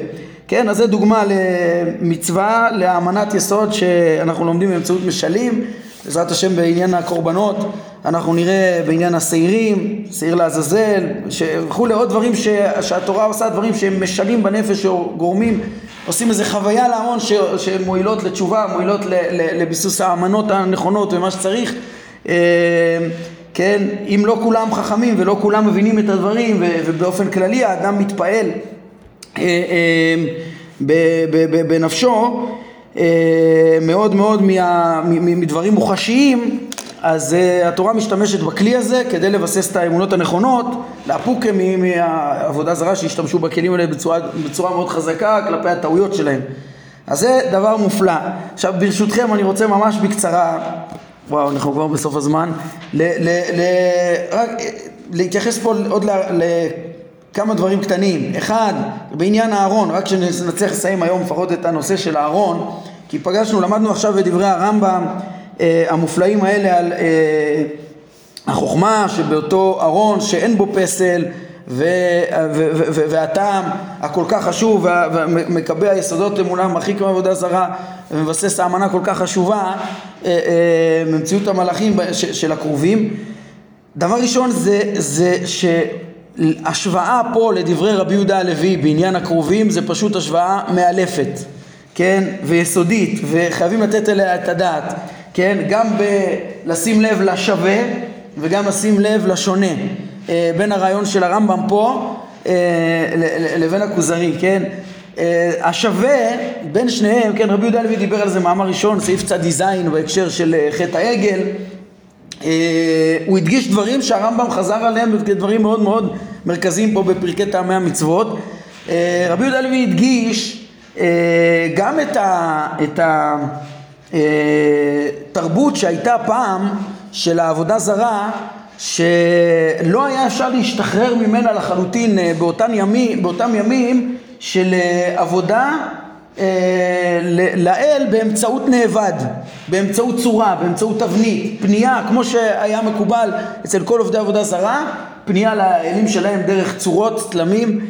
כן, אז זה דוגמה למצווה לאמנת יסוד שאנחנו לומדים באמצעות משלים בעזרת השם בעניין הקורבנות אנחנו נראה בעניין השעירים, שעיר לעזאזל וכולי עוד דברים ש, שהתורה עושה דברים שהם משלים בנפש או גורמים עושים איזה חוויה להמון שמועילות לתשובה, מועילות ל, ל, לביסוס האמנות הנכונות ומה שצריך. אה, כן, אם לא כולם חכמים ולא כולם מבינים את הדברים ובאופן כללי האדם מתפעל אה, אה, בנפשו מאוד מאוד מה, מדברים מוחשיים אז uh, התורה משתמשת בכלי הזה כדי לבסס את האמונות הנכונות, לאפוק מהעבודה זרה שהשתמשו בכלים האלה בצורה, בצורה מאוד חזקה כלפי הטעויות שלהם. אז זה דבר מופלא. עכשיו ברשותכם אני רוצה ממש בקצרה, וואו אנחנו כבר בסוף הזמן, ל, ל, ל, רק להתייחס פה עוד לכמה דברים קטנים. אחד, בעניין הארון, רק שנצליח לסיים היום לפחות את הנושא של הארון, כי פגשנו, למדנו עכשיו בדברי הרמב"ם אה, המופלאים האלה על אה, החוכמה שבאותו ארון שאין בו פסל והטעם הכל כך חשוב ומקבע יסודות אמונה מרחיק מעבודה זרה ומבסס האמנה כל כך חשובה ממציאות אה, המלאכים של הקרובים דבר ראשון זה, זה שהשוואה פה לדברי רבי יהודה הלוי בעניין הקרובים זה פשוט השוואה מאלפת כן? ויסודית וחייבים לתת אליה את הדעת כן? גם בלשים לב לשווה וגם לשים לב לשונה אה, בין הרעיון של הרמב"ם פה אה, לבין הכוזרי, כן? אה, השווה בין שניהם, כן, רבי יהודה לוי דיבר על זה מאמר ראשון, סעיף זין בהקשר של חטא העגל הוא הדגיש דברים שהרמב"ם חזר עליהם כדברים מאוד מאוד מרכזיים פה בפרקי טעמי המצוות רבי יהודה לוי הדגיש גם את ה... את ה תרבות שהייתה פעם של העבודה זרה שלא היה אפשר להשתחרר ממנה לחלוטין אה, באותם ימים, באותם ימים של אה, עבודה לאל באמצעות נאבד, באמצעות צורה, באמצעות תבנית, פנייה, כמו שהיה מקובל אצל כל עובדי עבודה זרה, פנייה לאלים שלהם דרך צורות, צלמים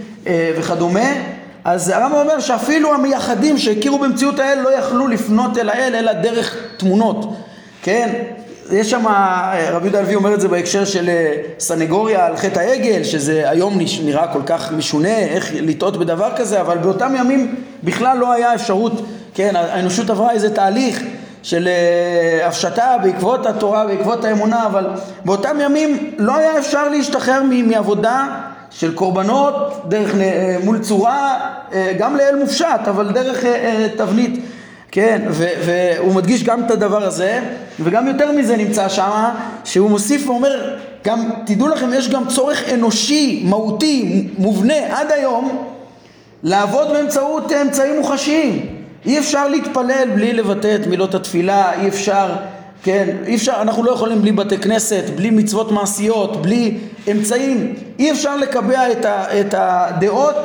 וכדומה, אז הרמב"ם אומר שאפילו המייחדים שהכירו במציאות האל לא יכלו לפנות אל האל אלא דרך תמונות, כן? יש שם, רבי יהודה הלוי אומר את זה בהקשר של אה, סנגוריה על חטא העגל, שזה היום נראה כל כך משונה, איך לטעות בדבר כזה, אבל באותם ימים בכלל לא היה אפשרות, כן, האנושות עברה איזה תהליך של אה, הפשטה בעקבות התורה, בעקבות האמונה, אבל באותם ימים לא היה אפשר להשתחרר מעבודה של קורבנות דרך אה, מול צורה, אה, גם לאל מופשט, אבל דרך תבנית, כן, והוא מדגיש גם את הדבר הזה, וגם יותר מזה נמצא שם, שהוא מוסיף ואומר, גם, תדעו לכם, יש גם צורך אנושי, מהותי, מובנה, עד היום, לעבוד באמצעות אמצעים מוחשיים. אי אפשר להתפלל בלי לבטא את מילות התפילה, אי אפשר, כן, אי אפשר, אנחנו לא יכולים בלי בתי כנסת, בלי מצוות מעשיות, בלי אמצעים, אי אפשר לקבע את, ה, את הדעות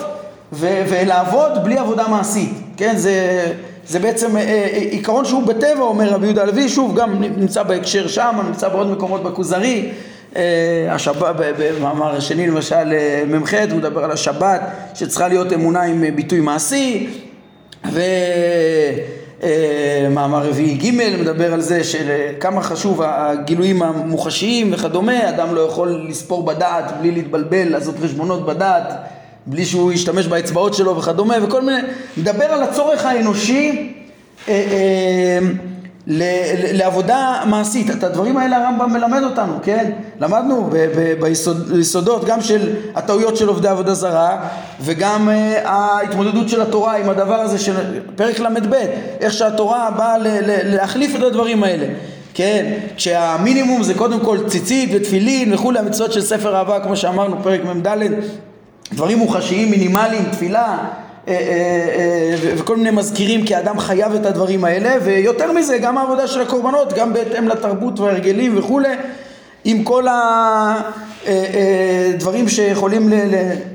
ו, ולעבוד בלי עבודה מעשית, כן, זה, זה בעצם אה, אה, עיקרון שהוא בטבע, אומר רבי יהודה הלוי, שוב, גם נמצא בהקשר שם, נמצא בעוד מקומות בכוזרי, אה, השבת, במאמר השני למשל מ"ח, הוא מדבר על השבת שצריכה להיות אמונה עם ביטוי מעשי ומאמר רביעי ג' מדבר על זה של כמה חשוב הגילויים המוחשיים וכדומה, אדם לא יכול לספור בדעת בלי להתבלבל, לעשות חשבונות בדעת בלי שהוא ישתמש באצבעות שלו וכדומה וכל מיני, מדבר על הצורך האנושי אה, אה, לעבודה מעשית. את הדברים האלה הרמב"ם מלמד אותנו, כן? למדנו ביסודות גם של הטעויות של עובדי עבודה זרה וגם uh, ההתמודדות של התורה עם הדבר הזה של פרק ל"ב, איך שהתורה באה להחליף את הדברים האלה. כן, כשהמינימום זה קודם כל ציצית ותפילין וכולי, המצוות של ספר אהבה כמו שאמרנו, פרק מ"ד, דברים מוחשיים מינימליים, תפילה, אה, אה, אה, וכל מיני מזכירים כי האדם חייב את הדברים האלה ויותר מזה גם העבודה של הקורבנות גם בהתאם לתרבות וההרגלים וכולי עם כל הדברים שיכולים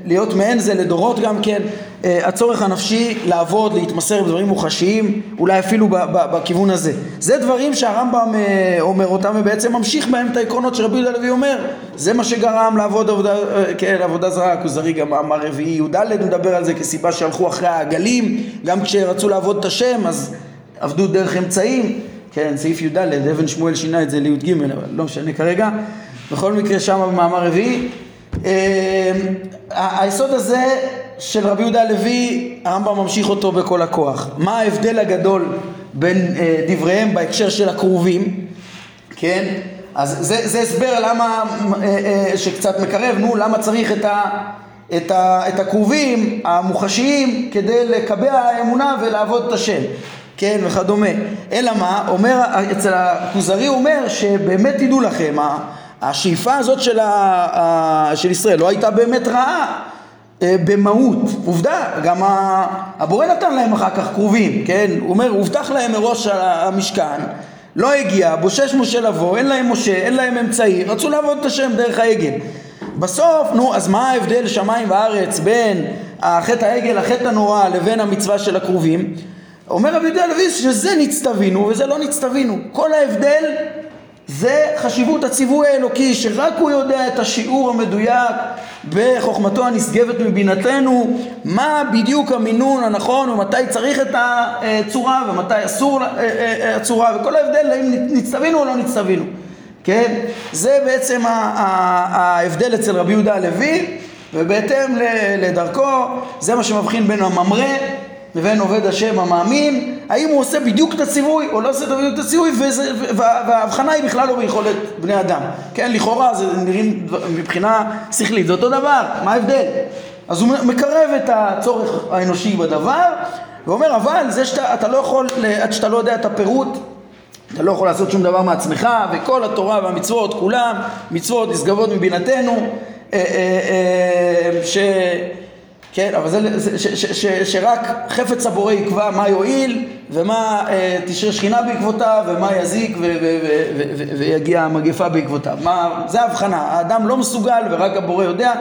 להיות מעין זה לדורות גם כן. הצורך הנפשי לעבוד, להתמסר בדברים מוחשיים אולי אפילו בכיוון הזה. זה דברים שהרמב"ם אומר אותם ובעצם ממשיך בהם את העקרונות שרבי יהודה לוי אומר. זה מה שגרם לעבוד עבודה, כן, עבודה זרה, הכוזרי גם אמר רביעי י"ד מדבר על זה כסיבה שהלכו אחרי העגלים, גם כשרצו לעבוד את השם אז עבדו דרך אמצעים, כן, סעיף י"ד, אבן שמואל שינה את זה לי"ג, אבל לא משנה כרגע, בכל מקרה שם במאמר רביעי. אה, היסוד הזה של רבי יהודה הלוי, הרמב"ם ממשיך אותו בכל הכוח. מה ההבדל הגדול בין אה, דבריהם בהקשר של הכרובים, כן? אז זה, זה הסבר למה, אה, שקצת מקרב, נו, למה צריך את, ה, את, ה, את הכרובים המוחשיים כדי לקבע אמונה ולעבוד את השם, כן, וכדומה. אלא מה, אומר, אצל הכוזרי הוא אומר שבאמת תדעו לכם, השאיפה הזאת של, ה, של ישראל לא הייתה באמת רעה. אה, במהות, עובדה, גם הבורא נתן להם אחר כך כרובים, כן? הוא אומר, הובטח להם מראש המשכן לא הגיע, בושש משה לבוא, אין להם משה, אין להם אמצעי, רצו לעבוד את השם דרך העגל. בסוף, נו, אז מה ההבדל שמיים וארץ בין החטא העגל, החטא הנורא, לבין המצווה של הכרובים? אומר רבי יהודה הלוי שזה נצטווינו וזה לא נצטווינו. כל ההבדל זה חשיבות הציווי האלוקי, שרק הוא יודע את השיעור המדויק בחוכמתו הנשגבת מבינתנו, מה בדיוק המינון הנכון ומתי צריך את הצורה ומתי אסור הצורה וכל ההבדל האם נצטווינו או לא נצטווינו, כן? זה בעצם ההבדל אצל רבי יהודה הלוי ובהתאם לדרכו זה מה שמבחין בין הממרה לבין עובד השם המאמין, האם הוא עושה בדיוק את הציווי או לא עושה בדיוק את הציווי, וההבחנה היא בכלל לא ביכולת בני אדם. כן, לכאורה זה נראים מבחינה שכלית, זה אותו דבר, מה ההבדל? אז הוא מקרב את הצורך האנושי בדבר, ואומר אבל זה שאתה לא יכול, עד שאתה לא יודע את הפירוט, אתה לא יכול לעשות שום דבר מעצמך, וכל התורה והמצוות כולם, מצוות נשגבות מבינתנו, אה, אה, אה, ש... כן, אבל זה, ש, ש, ש, ש, שרק חפץ הבורא יקבע מה יועיל ומה אה, תשרה שכינה בעקבותיו ומה יזיק ו, ו, ו, ו, ו, ויגיע המגפה בעקבותיו. מה, זה ההבחנה, האדם לא מסוגל ורק הבורא יודע.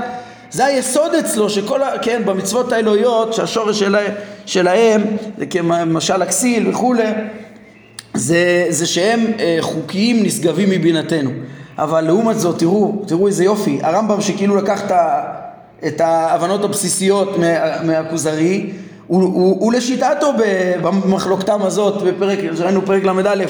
זה היסוד אצלו שכל, ה, כן, במצוות האלוהיות שהשורש שלהם, שלהם זה כמשל הכסיל וכולי, זה, זה שהם אה, חוקיים נשגבים מבינתנו. אבל לעומת זאת, תראו, תראו איזה יופי, הרמב"ם שכאילו לקח את ה... את ההבנות הבסיסיות מהכוזרי ולשיטתו במחלוקתם הזאת בפרק, ראינו פרק ל"א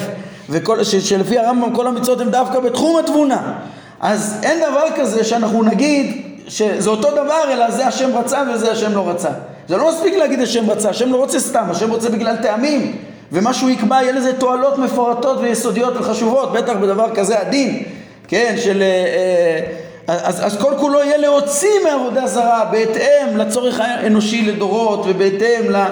שלפי הרמב"ם כל המצוות הן דווקא בתחום התבונה. אז אין דבר כזה שאנחנו נגיד שזה אותו דבר אלא זה השם רצה וזה השם לא רצה. זה לא מספיק להגיד השם רצה, השם לא רוצה סתם, השם רוצה בגלל טעמים. ומה שהוא יקבע יהיה לזה תועלות מפורטות ויסודיות וחשובות, בטח בדבר כזה עדין, כן, של... אז, אז כל כולו יהיה להוציא מעבודה זרה בהתאם לצורך האנושי לדורות ובהתאם ל...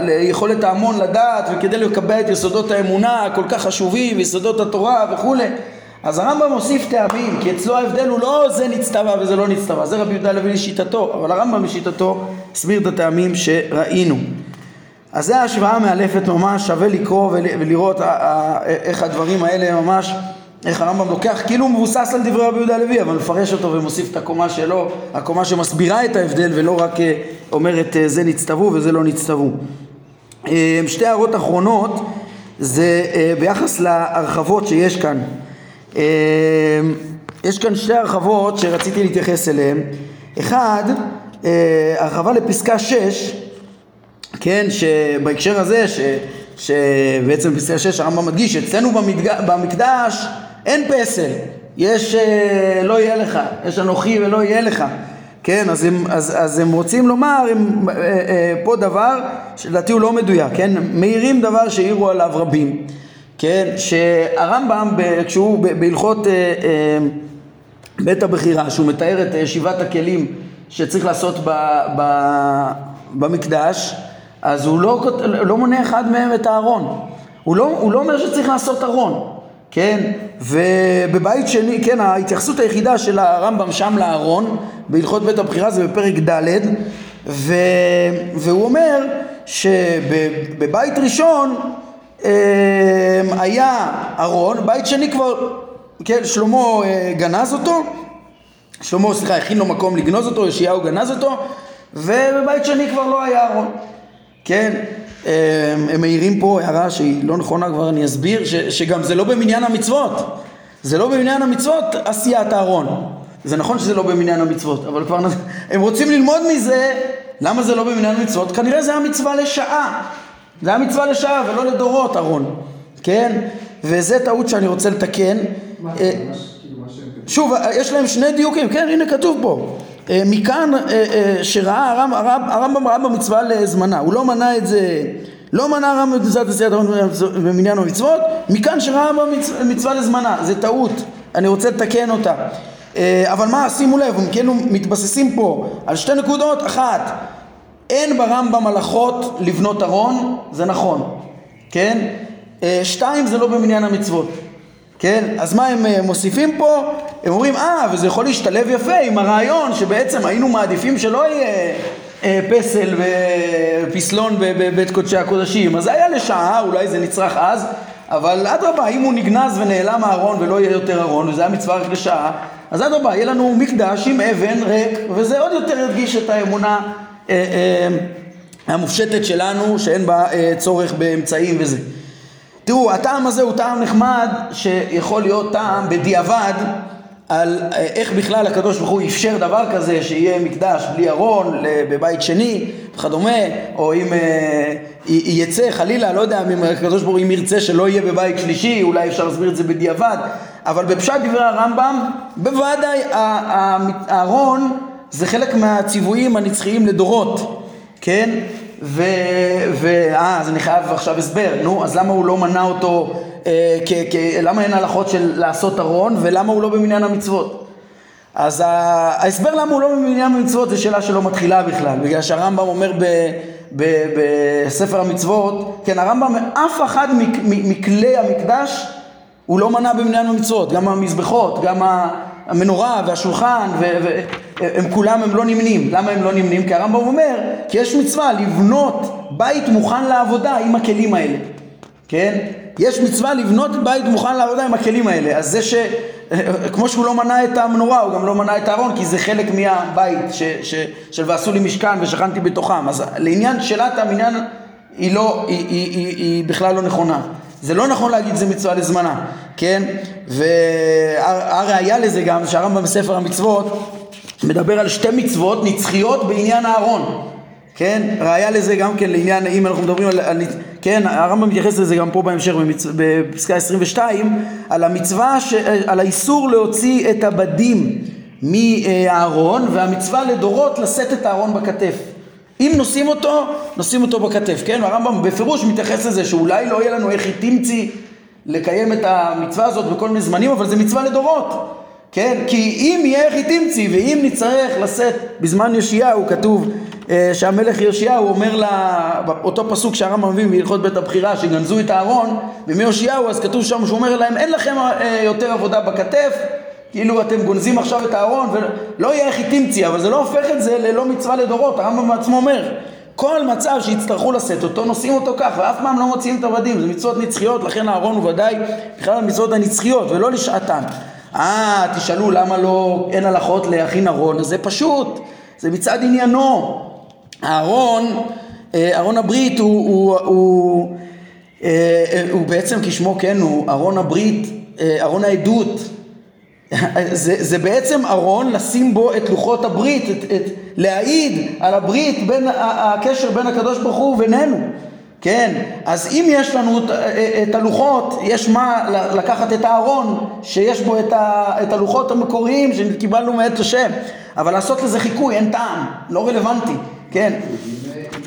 ליכולת ההמון לדעת וכדי לקבע את יסודות האמונה הכל כך חשובים ויסודות התורה וכולי. אז הרמב"ם מוסיף טעמים כי אצלו ההבדל הוא לא זה נצטווה וזה לא נצטווה זה רבי יהודה לוי לשיטתו אבל הרמב"ם לשיטתו הסביר את הטעמים שראינו. אז זו השוואה מאלפת ממש שווה לקרוא ולראות איך הדברים האלה ממש איך הרמב"ם לוקח, כאילו הוא מבוסס על דברי רבי יהודה הלוי, אבל מפרש אותו ומוסיף את הקומה שלו, הקומה שמסבירה את ההבדל ולא רק אה, אומרת אה, זה נצטוו וזה לא נצטוו. אה, שתי הערות אחרונות זה ביחס להרחבות שיש כאן. יש כאן שתי הרחבות שרציתי להתייחס אליהן. אחד, הרחבה לפסקה 6, כן, שבהקשר הזה, ש, שבעצם בפסקה 6 הרמב"ם מדגיש, אצלנו במקדש אין פסל, יש אה, לא יהיה לך, יש אנוכי ולא יהיה לך, כן, אז הם, אז, אז הם רוצים לומר הם, אה, אה, פה דבר שלדעתי הוא לא מדויק, כן, מעירים דבר שהעירו עליו רבים, כן, שהרמב"ם כשהוא בהלכות אה, אה, בית הבחירה, שהוא מתאר את אה, שבעת הכלים שצריך לעשות ב, ב, במקדש, אז הוא לא, לא מונה אחד מהם את הארון, הוא לא, הוא לא אומר שצריך לעשות ארון, כן? ובבית שני, כן, ההתייחסות היחידה של הרמב"ם שם לארון, בהלכות בית הבחירה זה בפרק ד', ו... והוא אומר שבבית ראשון אה, היה ארון, בית שני כבר, כן, שלמה אה, גנז אותו, שלמה, סליחה, הכין לו מקום לגנוז אותו, ישעיהו גנז אותו, ובבית שני כבר לא היה ארון, כן? הם מעירים פה הערה שהיא לא נכונה כבר אני אסביר ש, שגם זה לא במניין המצוות. זה לא במניין המצוות עשיית הארון זה נכון שזה לא במניין המצוות אבל כבר הם רוצים ללמוד מזה למה זה לא במניין המצוות? כנראה זה המצווה לשעה. זה המצווה לשעה ולא לדורות ארון כן? וזה טעות שאני רוצה לתקן. אה, כאילו, שוב יש להם שני דיוקים. כן הנה כתוב פה. אה, מכאן אה, אה, שראה הרמב"ם הרמב, הרמב, הרמב במצווה לזמנה, הוא לא מנה את זה, לא מנה הרמב"ם את מצוות עשיית הרמב"ם במניין המצוות, מכאן שראה במצווה לזמנה, זה טעות, אני רוצה לתקן אותה. אבל מה, שימו לב, הם כאילו מתבססים פה על שתי נקודות, אחת, אין ברמב"ם הלכות לבנות ארון, זה נכון, כן? שתיים, זה לא במניין המצוות. כן? אז מה הם אה, מוסיפים פה? הם אומרים, אה, וזה יכול להשתלב יפה עם הרעיון שבעצם היינו מעדיפים שלא יהיה אה, פסל ופסלון בבית קודשי הקודשים. אז זה היה לשעה, אולי זה נצרך אז, אבל אדרבה, אם הוא נגנז ונעלם הארון ולא יהיה יותר ארון, וזה היה מצווה רק לשעה, אז אדרבה, יהיה לנו מקדש עם אבן ריק, וזה עוד יותר ידגיש את האמונה אה, אה, המופשטת שלנו, שאין בה אה, צורך באמצעים וזה. תראו, הטעם הזה הוא טעם נחמד שיכול להיות טעם בדיעבד על אה, איך בכלל הקדוש ברוך הוא אפשר דבר כזה שיהיה מקדש בלי ארון בבית שני וכדומה או אם אה, יצא חלילה לא יודע אם הקדוש ברוך הוא אם ירצה שלא יהיה בבית שלישי אולי אפשר להסביר את זה בדיעבד. אבל בפשט דברי הרמב"ם בוודאי הארון זה חלק מהציוויים הנצחיים לדורות כן ו... ו... אה, אז אני חייב עכשיו הסבר, נו, אז למה הוא לא מנה אותו, אה, כ... כ... למה אין הלכות של לעשות ארון, ולמה הוא לא במניין המצוות? אז ההסבר למה הוא לא במניין המצוות זה שאלה שלא מתחילה בכלל, בגלל שהרמב"ם אומר ב... בספר המצוות, כן, הרמב"ם, אף אחד. מכלי המקדש הוא לא מנה במניין המצוות, גם המזבחות, גם המנורה והשולחן, והם כולם הם לא נמנים. למה הם לא נמנים? כי הרמב"ם אומר, כי יש מצווה לבנות בית מוכן לעבודה עם הכלים האלה, כן? יש מצווה לבנות בית מוכן לעבודה עם הכלים האלה. אז זה ש... כמו שהוא לא מנה את המנורה, הוא גם לא מנה את הארון, כי זה חלק מהבית ש... ש... של ועשו לי משכן ושכנתי בתוכם. אז לעניין שאלת המניין היא לא, היא, היא, היא, היא בכלל לא נכונה. זה לא נכון להגיד זה מצווה לזמנה, כן? והראיה לזה גם שהרמב"ם בספר המצוות מדבר על שתי מצוות נצחיות בעניין הארון, כן? ראיה לזה גם כן לעניין, אם אנחנו מדברים על, על כן, הרמב"ם מתייחס לזה גם פה בהמשך במצ... בפסקה 22, על המצווה, ש... על האיסור להוציא את הבדים מהארון והמצווה לדורות לשאת את הארון בכתף. אם נושאים אותו, נושאים אותו בכתף, כן? הרמב"ם בפירוש מתייחס לזה שאולי לא יהיה לנו איך היא תמציא לקיים את המצווה הזאת בכל מיני זמנים, אבל זה מצווה לדורות, כן? כי אם יהיה תמציא ואם נצטרך לשאת בזמן יאשיהו, כתוב אה, שהמלך יאשיהו אומר לה, באותו פסוק שהרמב"ם מביא בהלכות בית הבחירה, שגנזו את הארון, ומיאשיהו אז כתוב שם שהוא אומר להם אין לכם אה, יותר עבודה בכתף כאילו אתם גונזים עכשיו את הארון ולא יהיה תמציא, אבל זה לא הופך את זה ללא מצווה לדורות, הרמב"ם בעצמו אומר כל מצב שיצטרכו לשאת אותו, נושאים אותו כך, ואף פעם לא מוציאים את העבדים, זה מצוות נצחיות, לכן הארון הוא ודאי בכלל המצוות הנצחיות, ולא לשעתן. אה, תשאלו למה לא, אין הלכות להכין ארון, אז זה פשוט, זה מצד עניינו. הארון, אה, ארון הברית הוא, הוא, הוא, אה, הוא בעצם כשמו כן הוא, ארון הברית, ארון העדות, זה, זה בעצם ארון לשים בו את לוחות הברית, את, את, להעיד על הברית, בין, הקשר בין הקדוש ברוך הוא ובינינו, כן? אז אם יש לנו את, הלוחות, יש מה לקחת את הארון שיש בו את, ה, את הלוחות המקוריים שקיבלנו מאת השם, אבל לעשות לזה חיקוי אין טעם, לא רלוונטי, כן?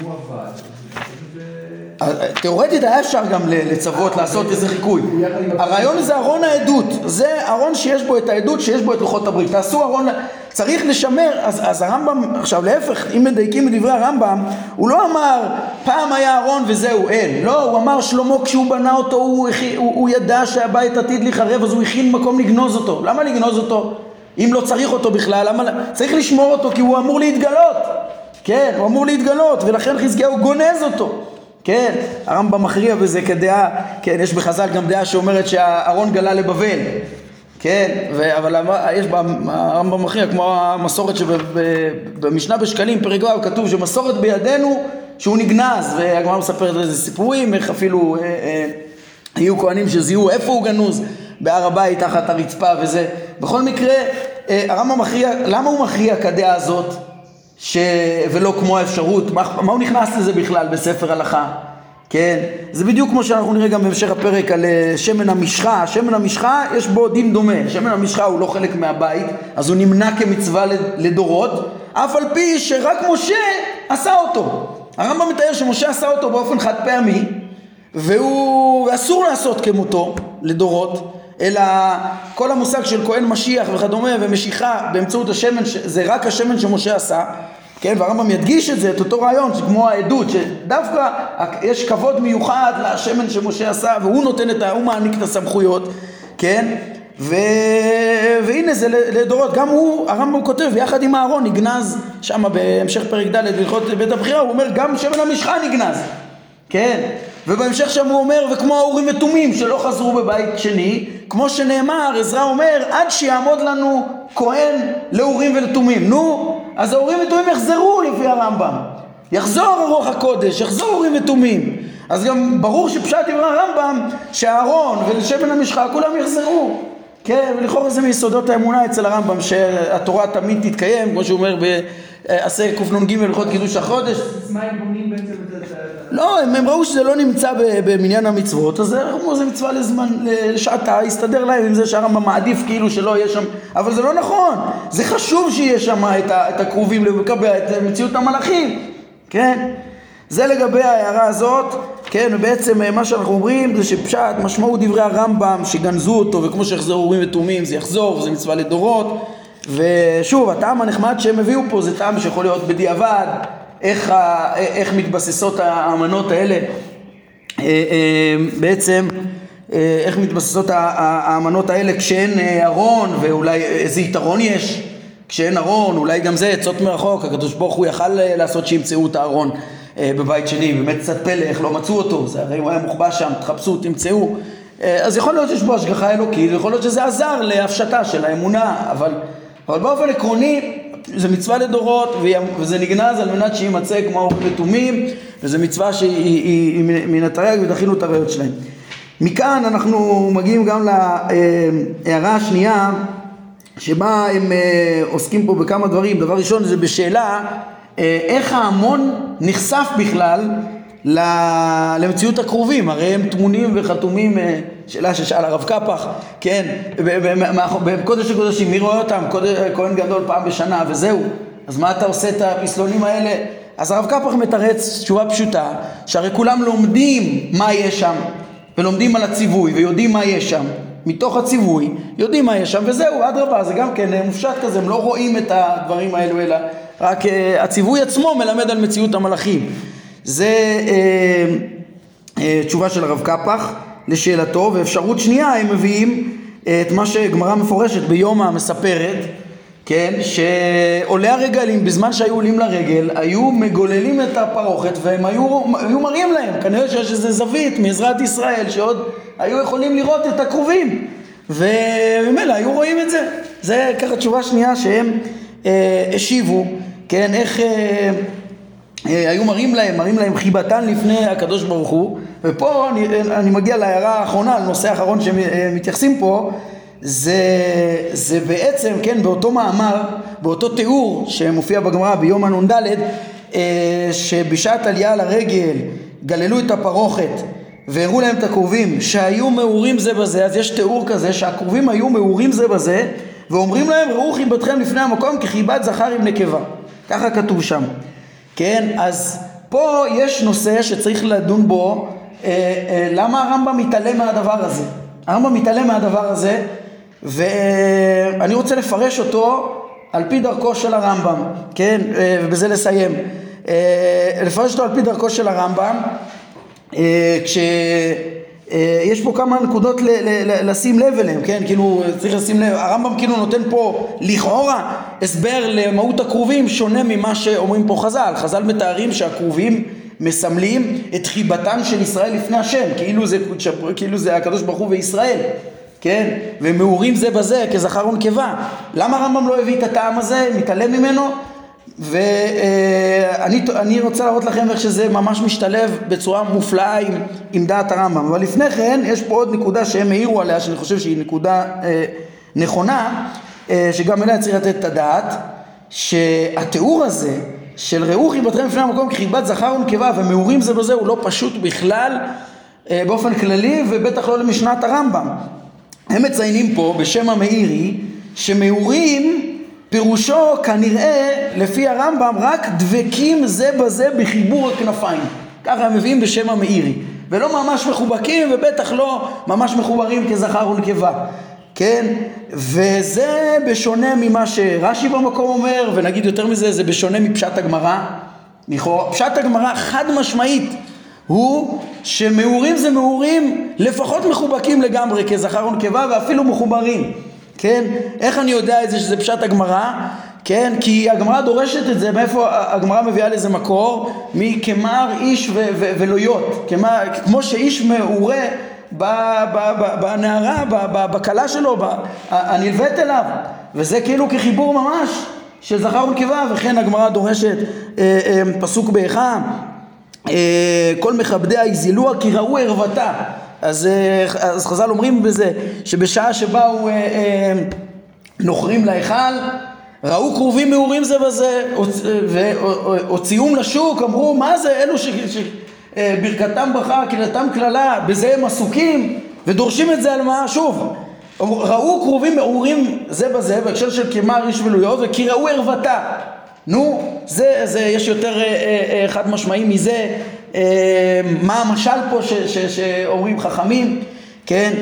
הוא עבד תאורטית היה אפשר גם לצוות לעשות איזה חיקוי. הרעיון זה ארון העדות, זה ארון שיש בו את העדות, שיש בו את לוחות הברית. תעשו ארון, צריך לשמר, אז, אז הרמב"ם, עכשיו להפך, אם מדייקים מדברי הרמב"ם, הוא לא אמר פעם היה ארון וזהו, אין. לא, הוא אמר שלמה כשהוא בנה אותו, הוא, הוא, הוא ידע שהבית עתיד להיחרב, אז הוא הכין מקום לגנוז אותו. למה לגנוז אותו? אם לא צריך אותו בכלל, למה? צריך לשמור אותו כי הוא אמור להתגלות. כן, הוא אמור להתגלות, ולכן חזקיהו גונז אותו. כן, הרמב"ם מכריע בזה כדעה, כן, יש בחז"ל גם דעה שאומרת שהארון גלה לבבל, כן, ו, אבל יש הרמב"ם מכריע, כמו המסורת שבמשנה בשקלים, פרק ו', כתוב שמסורת בידינו שהוא נגנז, והגמרא מספרת איזה סיפורים, איך אפילו אה, אה, היו כהנים שזיהו איפה הוא גנוז, בהר הבית תחת הרצפה וזה. בכל מקרה, אה, הרמב"ם מכריע, למה הוא מכריע כדעה הזאת? ש... ולא כמו האפשרות, מה, מה הוא נכנס לזה בכלל בספר הלכה? כן? זה בדיוק כמו שאנחנו נראה גם בהמשך הפרק על אה, שמן המשחה. שמן המשחה יש בו דין דומה. שמן המשחה הוא לא חלק מהבית, אז הוא נמנע כמצווה לדורות, אף על פי שרק משה עשה אותו. הרמב"ם מתאר שמשה עשה אותו באופן חד פעמי, והוא אסור לעשות כמותו לדורות. אלא כל המושג של כהן משיח וכדומה ומשיכה באמצעות השמן, זה רק השמן שמשה עשה, כן, והרמב"ם ידגיש את זה, את אותו רעיון, כמו העדות, שדווקא יש כבוד מיוחד לשמן שמשה עשה, והוא נותן את ה... הוא מעניק את הסמכויות, כן, ו... והנה זה לדורות, גם הוא, הרמב"ם כותב, יחד עם אהרון נגנז שם בהמשך פרק ד' בהלכות בית הבחירה, הוא אומר גם שמן המשחה נגנז, כן, ובהמשך שם הוא אומר, וכמו האורים ותומים שלא חזרו בבית שני, כמו שנאמר, עזרא אומר, עד שיעמוד לנו כהן לאורים ולתומים. נו, אז האורים ותומים יחזרו לפי הרמב"ם. יחזור הרוח הקודש, יחזור אורים ותומים. אז גם ברור שפשט דברי הרמב"ם, שאהרון ולשמן המשחה כולם יחזרו. כן, ולכאורה זה מיסודות האמונה אצל הרמב"ם, שהתורה תמיד תתקיים, כמו שהוא אומר עשה קנ"ג הלכות קידוש החודש. מה הם בונים בעצם את זה? לא, הם, הם ראו שזה לא נמצא במניין המצוות, אז אמרו זה מצווה לזמן, לשעתה, הסתדר להם עם זה שהרמב"ם מעדיף כאילו שלא יהיה שם, אבל זה לא נכון, זה חשוב שיהיה שם את, את הכרובים לקבל את מציאות המלאכים, כן? זה לגבי ההערה הזאת, כן, ובעצם אה, מה שאנחנו אומרים זה שפשט, משמעות דברי הרמב"ם שגנזו אותו וכמו שיחזרו אורים ותומים זה יחזור וזה מצווה לדורות. ושוב, הטעם הנחמד שהם הביאו פה זה טעם שיכול להיות בדיעבד, איך, ה, איך מתבססות האמנות האלה, אה, אה, בעצם איך מתבססות האמנות האלה כשאין ארון ואולי איזה יתרון יש כשאין ארון, אולי גם זה עצות מרחוק, הקדוש ברוך הוא יכל לעשות שימצאו את הארון בבית שני, באמת קצת פלא איך לא מצאו אותו, זה הרי הוא היה מוחבא שם, תחפשו, תמצאו, אז יכול להיות שיש בו השגחה אלוקית, יכול להיות שזה עזר להפשטה של האמונה, אבל אבל באופן עקרוני זה מצווה לדורות וזה נגנז על מנת שיימצא כמו האורים לתומים וזו מצווה שהיא מן התרי"ג ודחינו את הראיות שלהם. מכאן אנחנו מגיעים גם להערה השנייה שבה הם אה, עוסקים פה בכמה דברים. דבר ראשון זה בשאלה אה, איך ההמון נחשף בכלל למציאות הקרובים, הרי הם טמונים וחתומים, אה, שאלה ששאל הרב קפח, כן, בקודש הקודשים, מי רואה אותם? כהן גדול פעם בשנה וזהו, אז מה אתה עושה את הפסלונים האלה? אז הרב קפח מתרץ תשובה פשוטה, שהרי כולם לומדים מה יש שם, ולומדים על הציווי, ויודעים מה יש שם. מתוך הציווי, יודעים מה יש שם, וזהו, אדרבה, זה גם כן מופשט כזה, הם לא רואים את הדברים האלו, אלא רק uh, הציווי עצמו מלמד על מציאות המלאכים. זה uh, uh, תשובה של הרב קפח לשאלתו, ואפשרות שנייה הם מביאים את מה שגמרא מפורשת ביומא מספרת, כן, שעולי הרגלים בזמן שהיו עולים לרגל היו מגוללים את הפרוכת והם היו, היו מראים להם, כנראה שיש איזה זווית מעזרת ישראל שעוד היו יכולים לראות את הכרובים וממילא היו רואים את זה. זה ככה תשובה שנייה שהם אה, השיבו, כן, איך אה, אה, היו מראים להם, מראים להם חיבתן לפני הקדוש ברוך הוא ופה אני, אני מגיע להערה האחרונה, לנושא האחרון שמתייחסים פה זה, זה בעצם, כן, באותו מאמר, באותו תיאור שמופיע בגמרא ביום הנ"ד, אה, שבשעת עלייה לרגל גללו את הפרוכת והראו להם את הכרובים שהיו מעורים זה בזה, אז יש תיאור כזה שהכרובים היו מעורים זה בזה ואומרים להם ראו חיבתכם לפני המקום כחיבת זכר עם נקבה, ככה כתוב שם, כן, אז פה יש נושא שצריך לדון בו, אה, אה, למה הרמב"ם מתעלם מהדבר הזה? הרמב"ם מתעלם מהדבר הזה ואני רוצה לפרש אותו על פי דרכו של הרמב"ם, כן, אה, ובזה לסיים. אה, לפרש אותו על פי דרכו של הרמב"ם, אה, כשיש פה כמה נקודות לשים לב אליהן, כן, כאילו צריך לשים לב, הרמב"ם כאילו נותן פה לכאורה הסבר למהות הכרובים שונה ממה שאומרים פה חז"ל, חז"ל מתארים שהכרובים מסמלים את חיבתם של ישראל לפני השם, כאילו זה, כאילו זה הקדוש ברוך הוא וישראל, כן? ומעורים זה בזה כזכר ונקבה. למה הרמב"ם לא הביא את הטעם הזה, מתעלם ממנו? ואני רוצה להראות לכם איך שזה ממש משתלב בצורה מופלאה עם, עם דעת הרמב"ם. אבל לפני כן, יש פה עוד נקודה שהם העירו עליה, שאני חושב שהיא נקודה אה, נכונה, אה, שגם אליה צריך לתת את הדעת, שהתיאור הזה של ראו חיבתכם לפני המקום כחיבת זכר ונקבה ומעורים זה בזה הוא לא פשוט בכלל אה, באופן כללי ובטח לא למשנת הרמב"ם. הם מציינים פה בשם המאירי שמעורים פירושו כנראה לפי הרמב"ם רק דבקים זה בזה בחיבור הכנפיים. ככה הם מביאים בשם המאירי. ולא ממש מחובקים ובטח לא ממש מחוברים כזכר ונקבה. כן? וזה בשונה ממה שרש"י במקום אומר ונגיד יותר מזה זה בשונה מפשט הגמרא. פשט הגמרא חד משמעית הוא שמעורים זה מעורים לפחות מחובקים לגמרי כזכר ונקבה ואפילו מחוברים, כן? איך אני יודע את זה שזה פשט הגמרא? כן? כי הגמרא דורשת את זה, מאיפה הגמרא מביאה לזה מקור? מכמר איש ו- ו- ולויות, כמה, כמו שאיש מעורה בנערה, בכלה שלו, הנלווית אליו, וזה כאילו כחיבור ממש של זכר ונקבה, וכן הגמרא דורשת אה, אה, פסוק באיכה אה, כל מכבדיה הזילוה כי ראו ערוותה אז, אה, אז חז"ל אומרים בזה שבשעה שבאו אה, נוכרים להיכל ראו כרובים מעורים זה בזה והוציאום לשוק אמרו מה זה? אלו שברכתם ברכה קללתם קללה בזה הם עסוקים? ודורשים את זה על מה? שוב ראו כרובים מעורים זה בזה בהקשר של כמר איש ולויות וכי ראו ערוותה נו, זה, זה, יש יותר אה, אה, חד משמעי מזה, אה, מה המשל פה ש, ש, שאומרים חכמים, כן?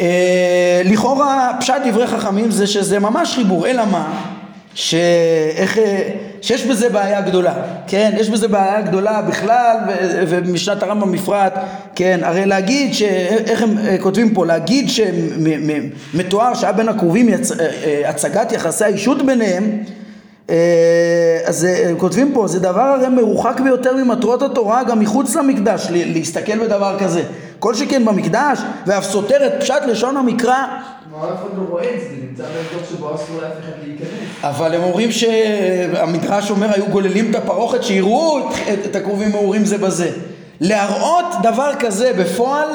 אה, לכאורה פשט דברי חכמים זה שזה ממש חיבור, אלא מה? שאיך, אה, שיש בזה בעיה גדולה, כן? יש בזה בעיה גדולה בכלל ובמשנת הרמב"ם בפרט, כן? הרי להגיד, ש... איך הם אה, כותבים פה? להגיד שמתואר שהיה בין הקרובים יצ... הצגת יחסי האישות ביניהם אה, אז אה, הם כותבים פה, זה דבר הרי מרוחק ביותר ממטרות התורה גם מחוץ למקדש, להסתכל בדבר כזה. כל שכן במקדש, ואף סותר את פשט לשון המקרא. לא אבל הם אומרים שהמדרש אומר היו גוללים את הפרוכת שיראו את הכרובים מעורים זה בזה. להראות דבר כזה בפועל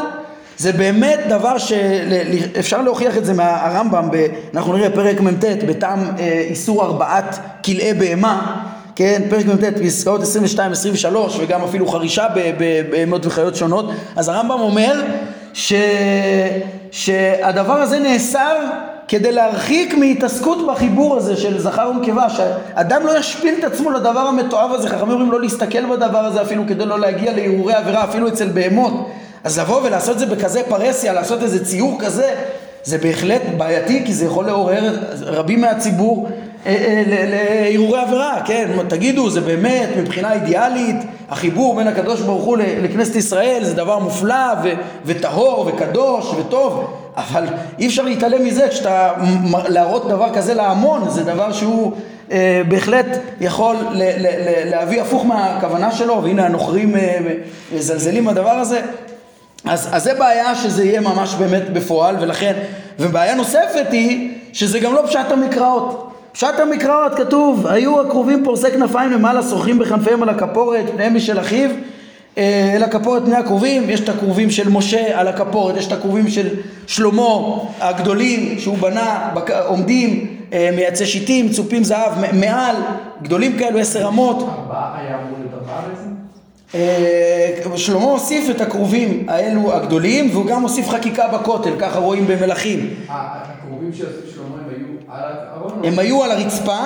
זה באמת דבר שאפשר להוכיח את זה מהרמב"ם, אנחנו נראה פרק מ"ט בטעם אה, איסור ארבעת כלאי בהמה, כן, פרק מ"ט פסקאות 22-23 וגם אפילו חרישה בהמות וחיות שונות, אז הרמב"ם אומר ש, שהדבר הזה נאסר כדי להרחיק מהתעסקות בחיבור הזה של זכר ונקבה, שאדם לא ישפיל את עצמו לדבר המתועב הזה, חכמים אומרים לא להסתכל בדבר הזה אפילו כדי לא להגיע להרהורי עבירה אפילו אצל בהמות, אז לבוא ולעשות את זה בכזה פרהסיה, לעשות איזה ציור כזה, זה בהחלט בעייתי כי זה יכול לעורר רבים מהציבור אה, אה, להרהורי עבירה, כן, תגידו זה באמת מבחינה אידיאלית החיבור בין הקדוש ברוך הוא לכנסת ישראל זה דבר מופלא וטהור וקדוש וטוב אבל אי אפשר להתעלם מזה כשאתה להראות דבר כזה להמון זה דבר שהוא אה, בהחלט יכול ל- ל- ל- להביא הפוך מהכוונה שלו והנה הנוכרים מזלזלים בדבר הזה אז, אז זה בעיה שזה יהיה ממש באמת בפועל ולכן ובעיה נוספת היא שזה גם לא פשט המקראות. פשט המקראות כתוב, היו הקרובים פורסי כנפיים למעלה, שוחים בכנפיהם על הכפורת, פניהם משל אחיו, אה, אל הכפורת פני הקרובים, יש את הקרובים של משה על הכפורת, יש את הקרובים של שלמה הגדולים שהוא בנה, עומדים, אה, מייצא שיטים, צופים זהב, מעל, גדולים כאלו, עשר אמות. היה אמור אה, שלמה הוסיף את הקרובים האלו הגדולים והוא גם הוסיף חקיקה בכותל, ככה רואים במלכים. הקרובים שהוסיף שלמה הם היו הם היו על הרצפה,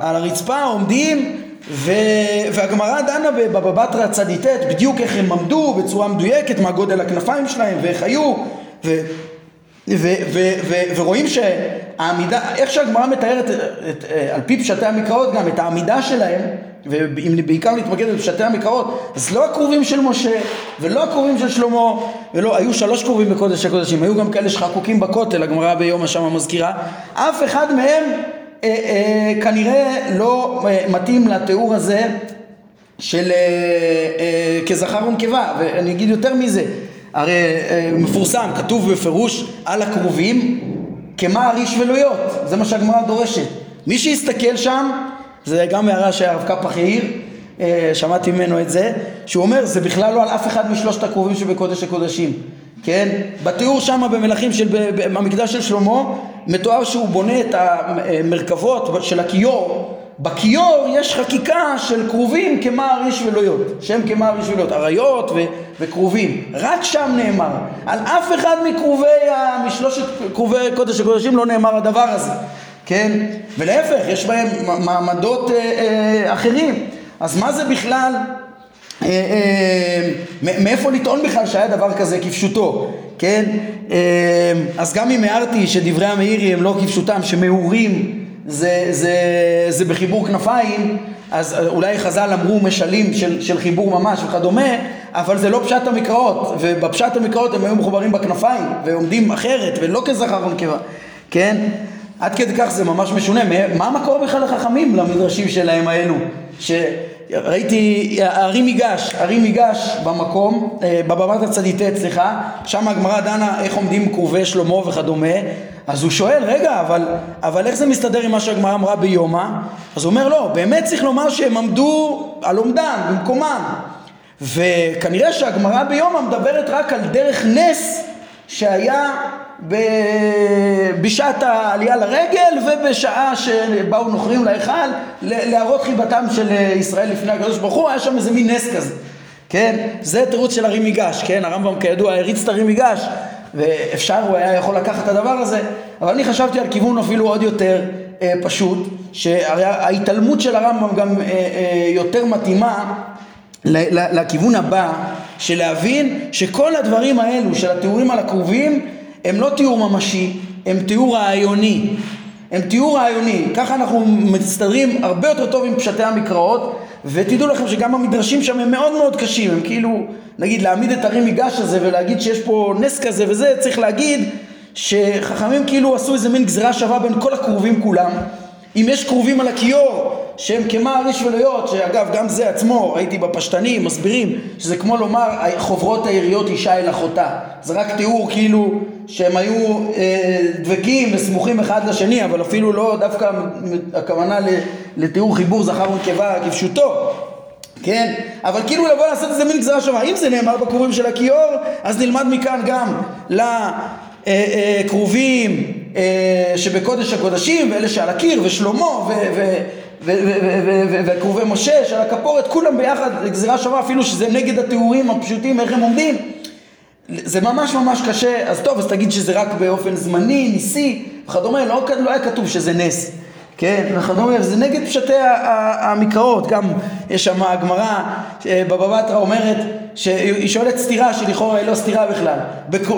על הרצפה עומדים והגמרא דנה בבבא בתרא צ"ט בדיוק איך הם עמדו בצורה מדויקת, מה גודל הכנפיים שלהם ואיך היו ו, ו, ו, ו, ורואים שהעמידה, איך שהגמרא מתארת את, על פי פשטי המקראות גם את העמידה שלהם ואם בעיקר להתמקד בפשטי המקראות, אז לא הקרובים של משה ולא הקרובים של שלמה, ולא, היו שלוש קרובים בקודש הקודשים, היו גם כאלה שחקוקים בכותל, הגמרא ביום השם מזכירה, אף אחד מהם אה, אה, כנראה לא אה, מתאים לתיאור הזה של אה, אה, כזכר ונקבה, ואני אגיד יותר מזה, הרי אה, מפורסם, כתוב בפירוש על הקרובים כמה אריש ולויות, זה מה שהגמרא דורשת. מי שיסתכל שם זה גם הערה שהרב קפח העיר, אה, שמעתי ממנו את זה, שהוא אומר זה בכלל לא על אף אחד משלושת הקרובים שבקודש הקודשים, כן? בתיאור שם במלכים של, במקדש של שלמה, מתואר שהוא בונה את המרכבות של הכיור, בכיור יש חקיקה של כרובים כמער איש ולויות, שם כמער איש ולויות, אריות וכרובים, רק שם נאמר, על אף אחד מכרובי, משלושת כרובי קודש הקודשים לא נאמר הדבר הזה כן? ולהפך, יש בהם מעמדות אה, אה, אחרים. אז מה זה בכלל, אה, אה, מאיפה לטעון בכלל שהיה דבר כזה כפשוטו, כן? אה, אז גם אם הערתי שדברי המאירי הם לא כפשוטם, שמאורים זה, זה, זה בחיבור כנפיים, אז אולי חז"ל אמרו משלים של, של חיבור ממש וכדומה, אבל זה לא פשט המקראות, ובפשט המקראות הם היו מחוברים בכנפיים, ועומדים אחרת, ולא כזכר ונקבה, כן? עד כדי כך זה ממש משונה, מה המקור בכלל לחכמים למדרשים שלהם האלו? שראיתי הרי מיגש, הרי מיגש במקום, אה, בבבת הצדיטט, סליחה, שם הגמרא דנה איך עומדים כרובי שלמה וכדומה, אז הוא שואל, רגע, אבל, אבל איך זה מסתדר עם מה שהגמרא אמרה ביומא? אז הוא אומר, לא, באמת צריך לומר שהם עמדו על עומדם, במקומם. וכנראה שהגמרא ביומא מדברת רק על דרך נס שהיה בשעת העלייה לרגל ובשעה שבאו נוכרים להיכל להראות חיבתם של ישראל לפני הקדוש ברוך הוא, היה שם איזה מין נס כזה, כן? זה תירוץ של הרי מיגש, כן? הרמב"ם כידוע הריץ את הרי מיגש ואפשר, הוא היה יכול לקחת את הדבר הזה, אבל אני חשבתי על כיוון אפילו עוד יותר אה, פשוט, שהרי ההתעלמות של הרמב"ם גם אה, אה, יותר מתאימה לכיוון הבא, של להבין שכל הדברים האלו של התיאורים על הקרובים הם לא תיאור ממשי, הם תיאור רעיוני. הם תיאור רעיוני. ככה אנחנו מסתדרים הרבה יותר טוב עם פשטי המקראות, ותדעו לכם שגם המדרשים שם הם מאוד מאוד קשים. הם כאילו, נגיד, להעמיד את הרי מיגש הזה ולהגיד שיש פה נס כזה וזה, צריך להגיד שחכמים כאילו עשו איזה מין גזירה שווה בין כל הכרובים כולם. אם יש כרובים על הכיור שהם כמער איש ולויות, שאגב גם זה עצמו, ראיתי בפשטנים, מסבירים שזה כמו לומר חוברות העיריות אישה אל אחותה, זה רק תיאור כאילו שהם היו אה, דבקים וסמוכים אחד לשני, אבל אפילו לא דווקא הכוונה לתיאור חיבור זכר ונקבה כפשוטו, כן? אבל כאילו לבוא לעשות איזה מין גזרה שווה, אם זה נאמר בכרובים של הכיור, אז נלמד מכאן גם לכרובים אה, שבקודש הקודשים ואלה שעל הקיר ושלמה וכרובי משה שעל הכפורת כולם ביחד גזירה שווה אפילו שזה נגד התיאורים הפשוטים איך הם עומדים זה ממש ממש קשה אז טוב אז תגיד שזה רק באופן זמני ניסי וכדומה, לא, לא היה כתוב שזה נס, כן, וכדומה, זה נגד פשטי המקראות, גם יש שם הגמרא בבא בתרא אומרת שהיא שואלת סתירה שלכאורה היא לא סתירה בכלל.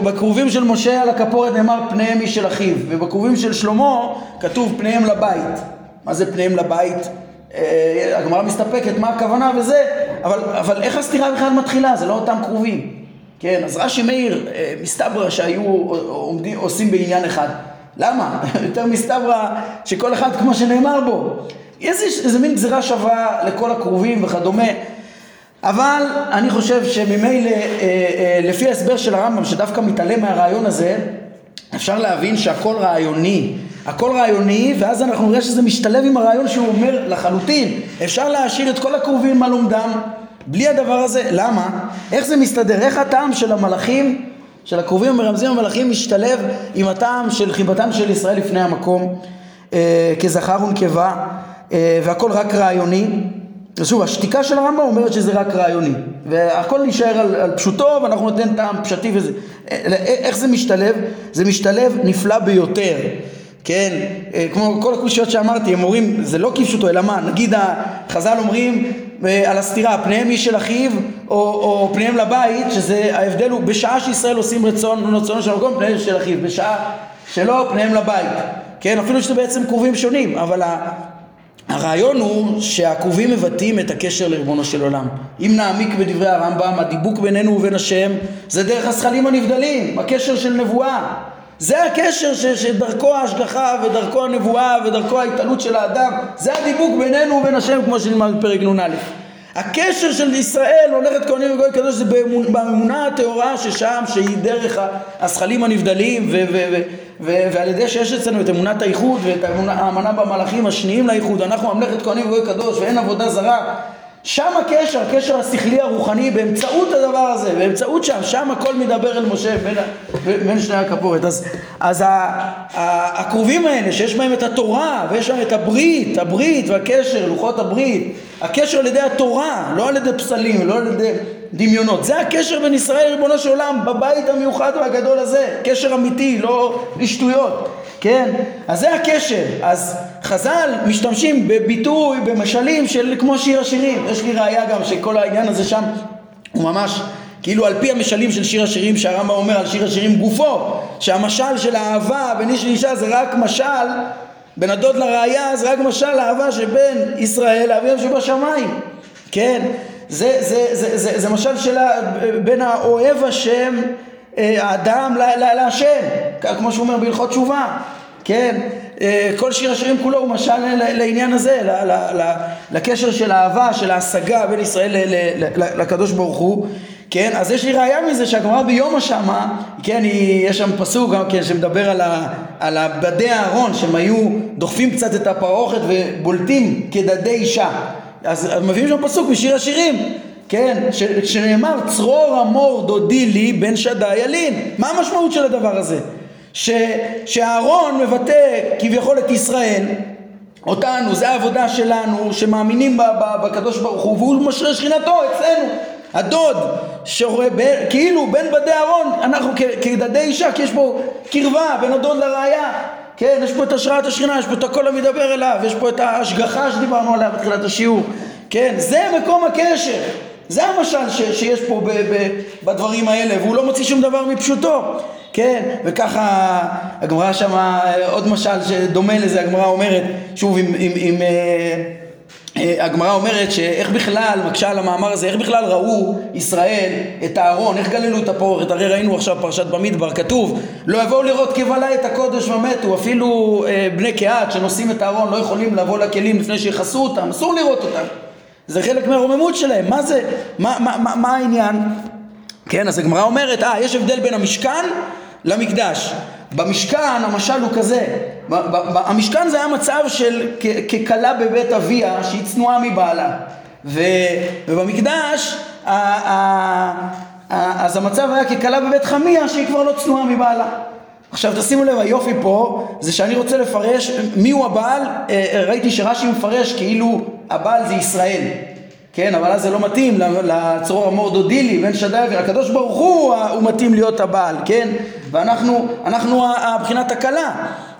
בכרובים של משה על הכפורת נאמר פניהם איש של אחיו, ובכרובים של שלמה כתוב פניהם לבית. מה זה פניהם לבית? אה, הגמרא מסתפקת מה הכוונה וזה, אבל, אבל איך הסתירה בכלל מתחילה? זה לא אותם כרובים. כן, אז רש"י מאיר, אה, מסתברא שהיו עומדים, עושים בעניין אחד. למה? יותר מסתברא שכל אחד כמו שנאמר בו. איזה, איזה מין גזירה שווה לכל הכרובים וכדומה. אבל אני חושב שממילא, אה, אה, לפי ההסבר של הרמב"ם, שדווקא מתעלם מהרעיון הזה, אפשר להבין שהכל רעיוני. הכל רעיוני, ואז אנחנו נראה שזה משתלב עם הרעיון שהוא אומר לחלוטין. אפשר להשאיר את כל הכרובים על עומדם, בלי הדבר הזה. למה? איך זה מסתדר? איך הטעם של המלאכים, של הכרובים המרמזים המלאכים, משתלב עם הטעם של חיבתם של ישראל לפני המקום, אה, כזכר ונקבה, אה, והכל רק רעיוני. שוב, השתיקה של הרמב"ם אומרת שזה רק רעיוני, והכל נשאר על, על פשוטו ואנחנו ניתן טעם פשטי וזה. איך זה משתלב? זה משתלב נפלא ביותר. כן, אה, כמו כל הקושיות שאמרתי, הם אומרים, זה לא כפשוטו, אלא מה? נגיד החז"ל אומרים אה, על הסתירה, פניהם איש של אחיו, או, או פניהם לבית, שזה ההבדל הוא בשעה שישראל עושים רצון, רצונו של המקום, פניהם של אחיו, בשעה שלא, פניהם לבית. כן, אפילו שזה בעצם קרובים שונים, אבל הרעיון הוא שהכרובים מבטאים את הקשר לריבונו של עולם. אם נעמיק בדברי הרמב"ם, הדיבוק בינינו ובין השם זה דרך הזכלים הנבדלים, הקשר של נבואה. זה הקשר ש, שדרכו ההשגחה ודרכו הנבואה ודרכו ההתעלות של האדם, זה הדיבוק בינינו ובין השם כמו שנלמד בפרק נ"א. הקשר של ישראל הולכת כהנים וגוי קדוש זה באמונה הטהורה ששם שהיא דרך הזכלים הנבדלים ו- ו- ו- ו- ועל ידי שיש אצלנו את אמונת האיחוד ואת האמנה במלאכים השניים לאיחוד אנחנו ממלכת כהנים וגוי קדוש ואין עבודה זרה שם הקשר, הקשר השכלי הרוחני באמצעות הדבר הזה, באמצעות שם, שם הכל מדבר אל משה בין, בין שני הכפורת. אז, אז הקרובים האלה שיש בהם את התורה ויש שם את הברית, הברית והקשר, לוחות הברית, הקשר על ידי התורה, לא על ידי פסלים, לא על ידי דמיונות. זה הקשר בין ישראל לריבונו של עולם בבית המיוחד והגדול הזה, קשר אמיתי, לא לשטויות. כן? אז זה הקשר. אז חז"ל משתמשים בביטוי, במשלים של כמו שיר השירים. יש לי ראייה גם שכל העניין הזה שם הוא ממש כאילו על פי המשלים של שיר השירים שהרמב"ם אומר על שיר השירים גופו שהמשל של האהבה בין איש לאישה זה רק משל בין הדוד לראייה זה רק משל האהבה שבין ישראל לאביהם שבשמיים כן זה, זה, זה, זה, זה משל של בין האוהב השם אה, האדם להשם, כמו שהוא אומר בהלכות תשובה, כן? אה, כל שיר השירים כולו הוא משל לעניין הזה, לקשר של האהבה, של ההשגה בין ישראל לקדוש ברוך הוא, כן? אז יש לי ראייה מזה שהגמרא ביום השמה, כן, יש שם פסוק גם כן שמדבר על, על הבדי אהרון, שהם היו דוחפים קצת את הפרוכת ובולטים כדדי אישה. אז מביאים שם פסוק משיר השירים, כן, ש, שנאמר צרור המור דודי לי בן שדי ילין. מה המשמעות של הדבר הזה? ש, שאהרון מבטא כביכול את ישראל, אותנו, זה העבודה שלנו, שמאמינים בקדוש ברוך הוא, והוא משרה שכינתו אצלנו. הדוד שרואה ב, כאילו בין בדי אהרון, אנחנו כדדי אישה, כי יש פה קרבה בין הדוד לראיה. כן, יש פה את השראת השכינה, יש פה את הקול המדבר אליו, יש פה את ההשגחה שדיברנו עליה בתחילת השיעור. כן, זה מקום הקשר. זה המשל ש, שיש פה ב, ב, בדברים האלה, והוא לא מוציא שום דבר מפשוטו, כן? וככה הגמרא שמה עוד משל שדומה לזה, הגמרא אומרת, שוב, עם... עם, עם אה, אה, הגמרא אומרת שאיך בכלל, מקשה על המאמר הזה, איך בכלל ראו ישראל את הארון, איך גללו את הפורת, הרי ראינו עכשיו פרשת במדבר, כתוב לא יבואו לראות כבלה את הקודש ומתו, אפילו אה, בני קהת שנושאים את הארון לא יכולים לבוא לכלים לפני שיכסו אותם, אסור לראות אותם זה חלק מהרוממות שלהם, מה זה, מה, מה, מה, מה העניין? כן, אז הגמרא אומרת, אה, יש הבדל בין המשכן למקדש. במשכן המשל הוא כזה, המשכן זה היה מצב של ככלה בבית אביה שהיא צנועה מבעלה. ו, ובמקדש ה, ה, ה, אז המצב היה ככלה בבית חמיה שהיא כבר לא צנועה מבעלה. עכשיו תשימו לב, היופי פה זה שאני רוצה לפרש מיהו הבעל, אה, אה, ראיתי שרש"י מפרש כאילו הבעל זה ישראל, כן, אבל אז זה לא מתאים לצרור המור דודילי בן שדי הקדוש ברוך הוא, הוא מתאים להיות הבעל, כן, ואנחנו אנחנו מבחינת הכלה,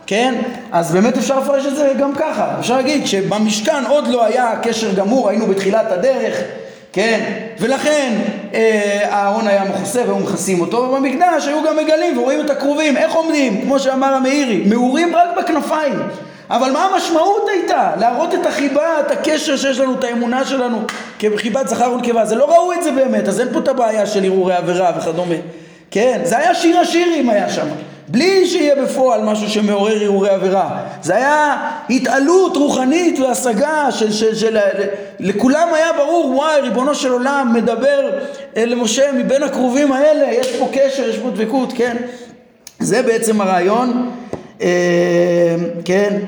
כן? אז באמת אפשר לפרש את זה גם ככה. אפשר להגיד שבמשכן עוד לא היה קשר גמור, היינו בתחילת הדרך, כן? ולכן אה, אהרון היה מכוסה והיו מכסים אותו, ובמקדש היו גם מגלים ורואים את הכרובים. איך עומדים? כמו שאמר המאירי, מעורים רק בכנפיים. אבל מה המשמעות הייתה? להראות את החיבה, את הקשר שיש לנו, את האמונה שלנו כחיבת זכר ונקבה. זה לא ראו את זה באמת, אז אין פה את הבעיה של הרהורי עבירה וכדומה. כן, זה היה שיר השירים היה שם. בלי שיהיה בפועל משהו שמעורר הרהורי עבירה. זה היה התעלות רוחנית והשגה של, של, של, לכולם היה ברור, וואי, ריבונו של עולם מדבר למשה מבין הקרובים האלה, יש פה קשר, יש פה דבקות, כן? זה בעצם הרעיון, כן?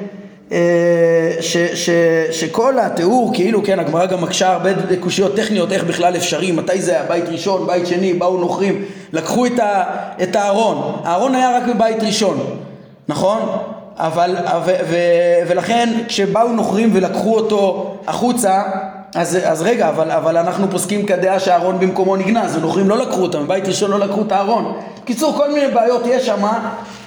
אה, ש, ש, שכל התיאור, כאילו, כן, הגמרא גם מקשה הרבה קושיות טכניות, איך בכלל אפשרי, מתי זה היה, בית ראשון, בית שני, באו נוכרים, לקחו את, ה, את הארון, הארון היה רק בבית ראשון, נכון? אבל, ו, ו, ולכן כשבאו נוכרים ולקחו אותו החוצה, אז, אז רגע, אבל, אבל אנחנו פוסקים כדעה שהארון במקומו נגנז, ונוכרים לא לקחו אותם, בבית ראשון לא לקחו את הארון. בקיצור, כל מיני בעיות יש שם,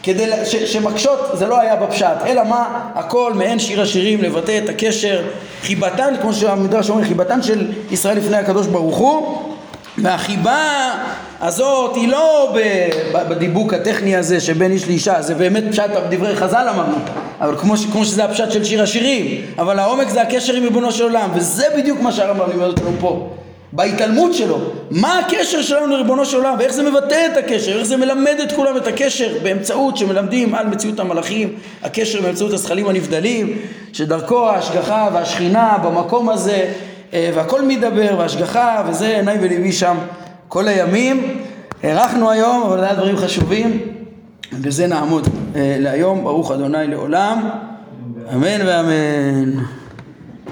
כדי ש, שמקשות, זה לא היה בפשט, אלא מה? הכל מעין שיר השירים לבטא את הקשר, חיבתן, כמו שהמדרש אומר, חיבתן של ישראל לפני הקדוש ברוך הוא, והחיבה הזאת היא לא בדיבוק הטכני הזה שבין איש לאישה, זה באמת פשט דברי חז"ל אמרנו, אבל כמו, ש, כמו שזה הפשט של שיר השירים, אבל העומק זה הקשר עם ריבונו של עולם, וזה בדיוק מה שהרמב"ם לימד אותנו פה. בהתעלמות שלו, מה הקשר שלנו לריבונו של עולם ואיך זה מבטא את הקשר, איך זה מלמד את כולם את הקשר באמצעות שמלמדים על מציאות המלאכים, הקשר באמצעות הזכלים הנבדלים, שדרכו ההשגחה והשכינה במקום הזה והכל מדבר והשגחה וזה עיניי וליבי שם כל הימים. הארכנו היום אבל היה דברים חשובים ובזה נעמוד אה, להיום ברוך אדוני לעולם אמן ואמן